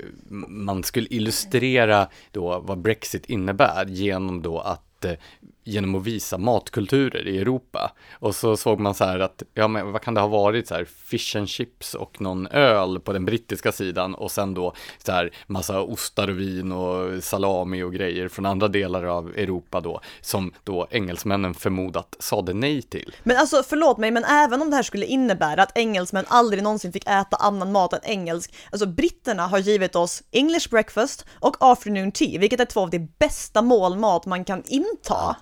man skulle illustrera då vad Brexit innebär genom då att eh, genom att visa matkulturer i Europa. Och så såg man så här att, ja men vad kan det ha varit, så här fish and chips och någon öl på den brittiska sidan och sen då så här massa ostar och vin och salami och grejer från andra delar av Europa då, som då engelsmännen förmodat sade nej till.
Men alltså förlåt mig, men även om det här skulle innebära att engelsmän aldrig någonsin fick äta annan mat än engelsk, alltså britterna har givit oss English breakfast och afternoon tea, vilket är två av de bästa mål mat man kan inta.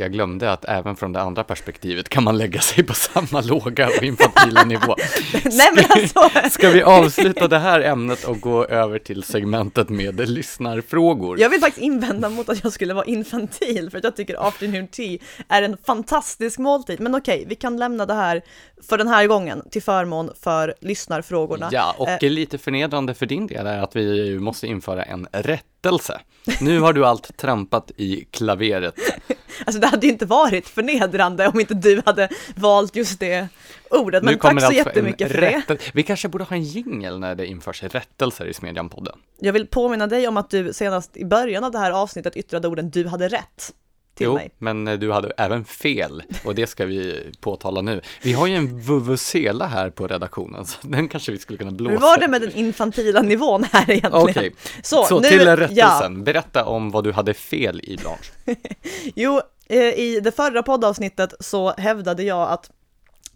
Jag glömde att även från det andra perspektivet kan man lägga sig på samma låga och infantila nivå. [laughs]
Nej, men alltså.
Ska vi avsluta det här ämnet och gå över till segmentet med lyssnarfrågor?
Jag vill faktiskt invända mot att jag skulle vara infantil, för att jag tycker afternoon tea är en fantastisk måltid. Men okej, vi kan lämna det här för den här gången till förmån för lyssnarfrågorna.
Ja, och eh. lite förnedrande för din del är att vi måste införa en rättelse. Nu har du allt trampat i klaveret. [laughs]
Alltså det hade ju inte varit förnedrande om inte du hade valt just det ordet. Men tack så alltså jättemycket för det.
Vi kanske borde ha en jingel när det införs rättelser i Smedjan-podden.
Jag vill påminna dig om att du senast i början av det här avsnittet yttrade orden du hade rätt till jo, mig.
men eh, du hade även fel och det ska vi påtala nu. Vi har ju en vuvuzela här på redaktionen, så den kanske vi skulle kunna blåsa. Hur
var det med den infantila nivån här egentligen?
Okej, okay. så, så nu, till rättelsen. Ja. Berätta om vad du hade fel i, Blanche. [laughs]
jo, eh, i det förra poddavsnittet så hävdade jag att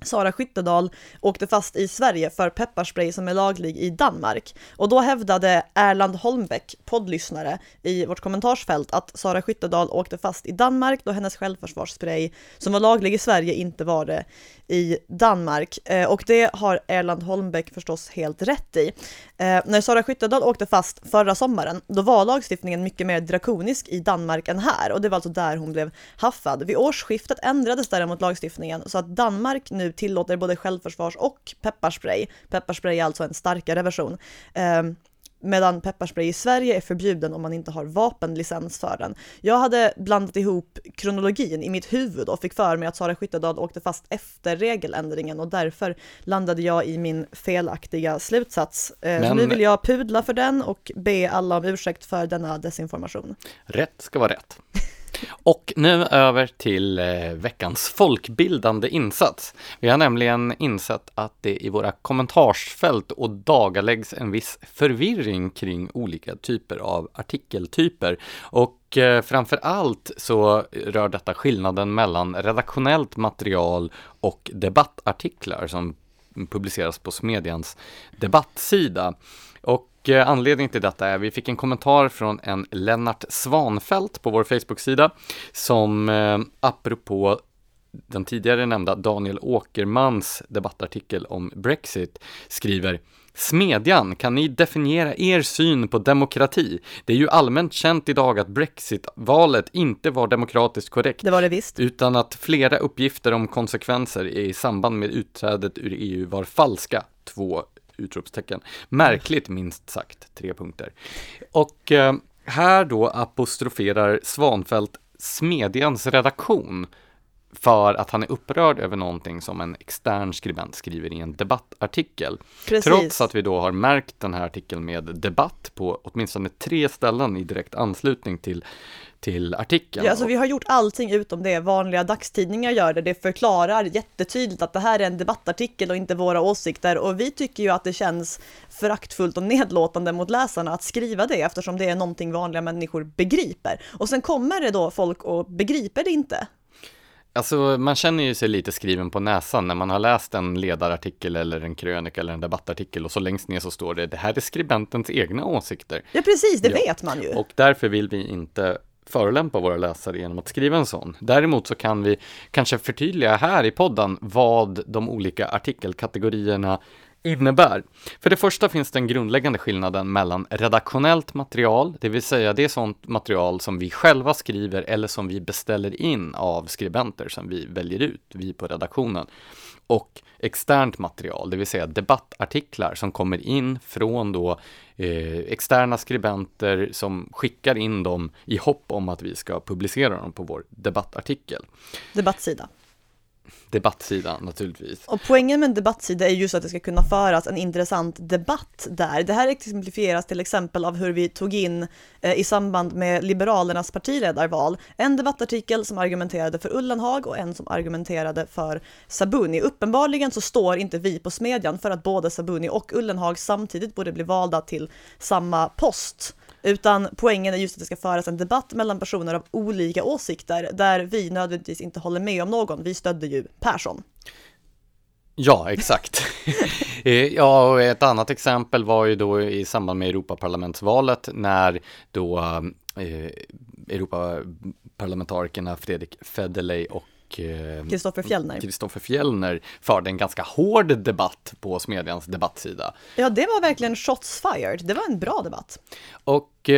Sara Skyttedal åkte fast i Sverige för pepparspray som är laglig i Danmark. Och då hävdade Erland Holmbäck, poddlyssnare, i vårt kommentarsfält att Sara Skyttedal åkte fast i Danmark då hennes självförsvarsspray som var laglig i Sverige inte var det i Danmark. Eh, och det har Erland Holmbäck förstås helt rätt i. Eh, när Sara Skyttedal åkte fast förra sommaren, då var lagstiftningen mycket mer drakonisk i Danmark än här och det var alltså där hon blev haffad. Vid årsskiftet ändrades däremot lagstiftningen så att Danmark nu tillåter både självförsvars och pepparspray. Pepparspray är alltså en starkare version. Ehm, Medan pepparspray i Sverige är förbjuden om man inte har vapenlicens för den. Jag hade blandat ihop kronologin i mitt huvud och fick för mig att Sara Skyttedal åkte fast efter regeländringen och därför landade jag i min felaktiga slutsats. Eh, Men... Så nu vill jag pudla för den och be alla om ursäkt för denna desinformation.
Rätt ska vara rätt. [laughs] Och nu över till eh, veckans folkbildande insats. Vi har nämligen insett att det i våra kommentarsfält och dagaläggs en viss förvirring kring olika typer av artikeltyper. Och eh, framför allt så rör detta skillnaden mellan redaktionellt material och debattartiklar som publiceras på Smedjans debattsida. Och och eh, anledningen till detta är, vi fick en kommentar från en Lennart Svanfält på vår Facebook-sida som eh, apropå den tidigare nämnda Daniel Åkermans debattartikel om Brexit skriver Smedjan, kan ni definiera er syn på demokrati? Det är ju allmänt känt idag att Brexit-valet inte var demokratiskt korrekt.
Det var det visst.
Utan att flera uppgifter om konsekvenser i samband med utträdet ur EU var falska. Två utropstecken. Märkligt minst sagt, tre punkter. Och eh, här då apostroferar Svanfält Smedjans redaktion för att han är upprörd över någonting som en extern skribent skriver i en debattartikel. Precis. Trots att vi då har märkt den här artikeln med debatt på åtminstone tre ställen i direkt anslutning till till artikeln.
Ja, alltså vi har gjort allting utom det vanliga dagstidningar gör det. Det förklarar jättetydligt att det här är en debattartikel och inte våra åsikter och vi tycker ju att det känns föraktfullt och nedlåtande mot läsarna att skriva det eftersom det är någonting vanliga människor begriper. Och sen kommer det då folk och begriper det inte.
Alltså man känner ju sig lite skriven på näsan när man har läst en ledarartikel eller en krönika eller en debattartikel och så längst ner så står det det här är skribentens egna åsikter.
Ja precis, det ja. vet man ju.
Och därför vill vi inte förolämpa våra läsare genom att skriva en sån. Däremot så kan vi kanske förtydliga här i podden vad de olika artikelkategorierna innebär. För det första finns den grundläggande skillnaden mellan redaktionellt material, det vill säga det är sånt material som vi själva skriver eller som vi beställer in av skribenter som vi väljer ut, vi på redaktionen, och externt material, det vill säga debattartiklar som kommer in från då eh, externa skribenter som skickar in dem i hopp om att vi ska publicera dem på vår debattartikel.
Debattsida
debattsidan naturligtvis.
Och poängen med en debattsida är just att det ska kunna föras en intressant debatt där. Det här exemplifieras till exempel av hur vi tog in eh, i samband med Liberalernas partiledarval en debattartikel som argumenterade för Ullenhag och en som argumenterade för Sabuni. Uppenbarligen så står inte vi på Smedjan för att både Sabuni och Ullenhag samtidigt borde bli valda till samma post. Utan poängen är just att det ska föras en debatt mellan personer av olika åsikter där vi nödvändigtvis inte håller med om någon. Vi stödde ju Persson.
Ja, exakt. [laughs] Eh, ja, och ett annat exempel var ju då i samband med Europaparlamentsvalet när då eh, Europaparlamentarikerna Fredrik Federley och
Kristoffer Fjellner.
Kristoffer Fjellner förde en ganska hård debatt på Smedjans debattsida.
Ja, det var verkligen shots fired. Det var en bra debatt.
Och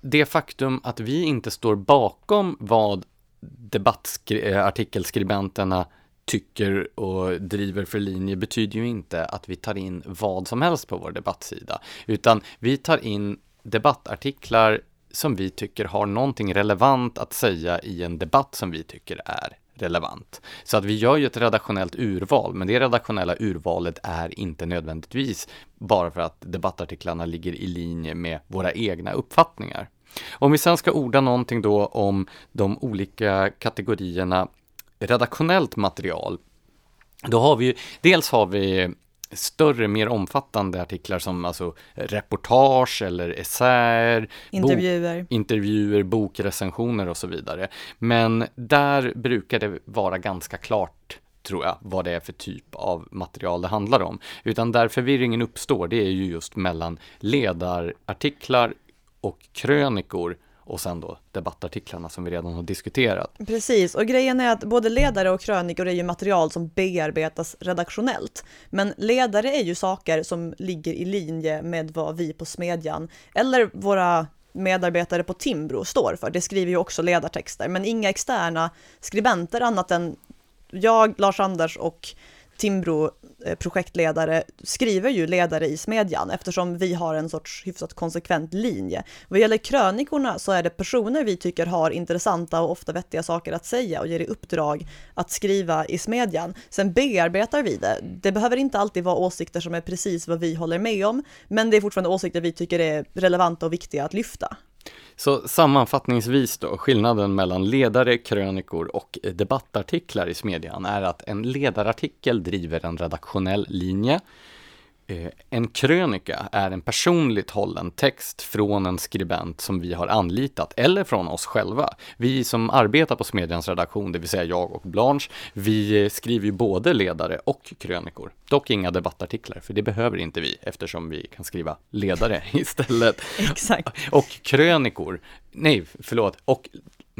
det faktum att vi inte står bakom vad debattartikelskribenterna tycker och driver för linje betyder ju inte att vi tar in vad som helst på vår debattsida, utan vi tar in debattartiklar som vi tycker har någonting relevant att säga i en debatt som vi tycker är relevant. Så att vi gör ju ett redaktionellt urval, men det redaktionella urvalet är inte nödvändigtvis bara för att debattartiklarna ligger i linje med våra egna uppfattningar. Om vi sen ska orda någonting då om de olika kategorierna redaktionellt material, då har vi ju, dels har vi större, mer omfattande artiklar som alltså reportage eller essäer,
intervjuer.
Bok, intervjuer, bokrecensioner och så vidare. Men där brukar det vara ganska klart tror jag, vad det är för typ av material det handlar om. Utan där förvirringen uppstår, det är ju just mellan ledarartiklar och krönikor och sen då debattartiklarna som vi redan har diskuterat.
Precis, och grejen är att både ledare och krönikor är ju material som bearbetas redaktionellt. Men ledare är ju saker som ligger i linje med vad vi på Smedjan eller våra medarbetare på Timbro står för. Det skriver ju också ledartexter, men inga externa skribenter annat än jag, Lars-Anders och Timbro projektledare skriver ju ledare i Smedjan eftersom vi har en sorts hyfsat konsekvent linje. Vad gäller krönikorna så är det personer vi tycker har intressanta och ofta vettiga saker att säga och ger i uppdrag att skriva i Smedjan. Sen bearbetar vi det. Det behöver inte alltid vara åsikter som är precis vad vi håller med om, men det är fortfarande åsikter vi tycker är relevanta och viktiga att lyfta.
Så sammanfattningsvis då, skillnaden mellan ledare, krönikor och debattartiklar i Smedjan är att en ledarartikel driver en redaktionell linje en krönika är en personligt hållen text från en skribent som vi har anlitat eller från oss själva. Vi som arbetar på Smedjans redaktion, det vill säga jag och Blanche, vi skriver ju både ledare och krönikor. Dock inga debattartiklar, för det behöver inte vi eftersom vi kan skriva ledare [laughs] istället.
Exakt.
Och krönikor, nej, förlåt, och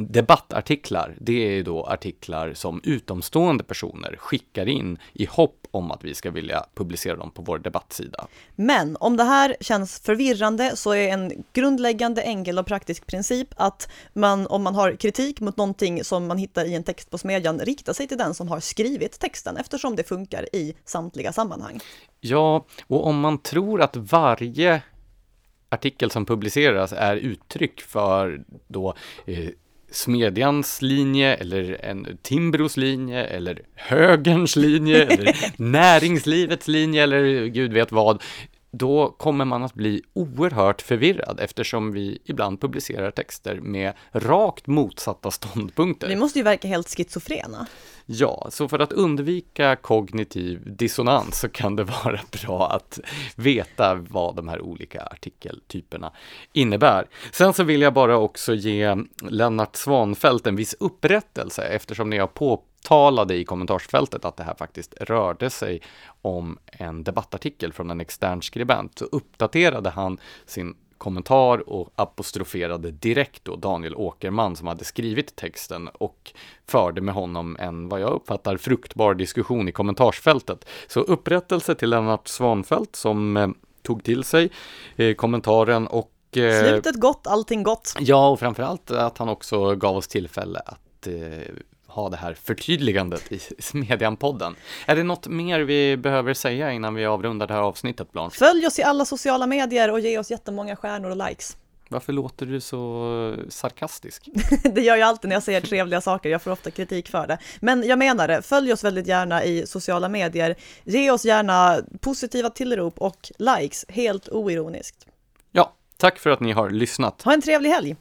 debattartiklar, det är då artiklar som utomstående personer skickar in i hopp om att vi ska vilja publicera dem på vår debattsida.
Men om det här känns förvirrande så är en grundläggande enkel och praktisk princip att man om man har kritik mot någonting som man hittar i en text på Smedjan riktar sig till den som har skrivit texten eftersom det funkar i samtliga sammanhang.
Ja, och om man tror att varje artikel som publiceras är uttryck för då eh, Smedjans linje eller en Timbros linje eller högerns linje eller [laughs] näringslivets linje eller gud vet vad, då kommer man att bli oerhört förvirrad eftersom vi ibland publicerar texter med rakt motsatta ståndpunkter.
Vi måste ju verka helt schizofrena.
Ja, så för att undvika kognitiv dissonans så kan det [laughs] vara bra att veta vad de här olika artikeltyperna innebär. Sen så vill jag bara också ge Lennart Svanfält en viss upprättelse eftersom ni har påtalade i kommentarsfältet att det här faktiskt rörde sig om en debattartikel från en extern skribent, så uppdaterade han sin kommentar och apostroferade direkt då Daniel Åkerman som hade skrivit texten och förde med honom en, vad jag uppfattar, fruktbar diskussion i kommentarsfältet. Så upprättelse till Lennart Svanfält som eh, tog till sig eh, kommentaren och
eh, Slutet gott, allting gott.
Ja, och framförallt att han också gav oss tillfälle att eh, ha det här förtydligandet i [laughs] Smedjan-podden. Är det något mer vi behöver säga innan vi avrundar det här avsnittet, Blanche?
Följ oss i alla sociala medier och ge oss jättemånga stjärnor och likes.
Varför låter du så sarkastisk? [laughs]
det gör jag alltid när jag säger trevliga saker, jag får ofta kritik för det. Men jag menar det, följ oss väldigt gärna i sociala medier. Ge oss gärna positiva tillrop och likes, helt oironiskt.
Ja, tack för att ni har lyssnat.
Ha en trevlig helg!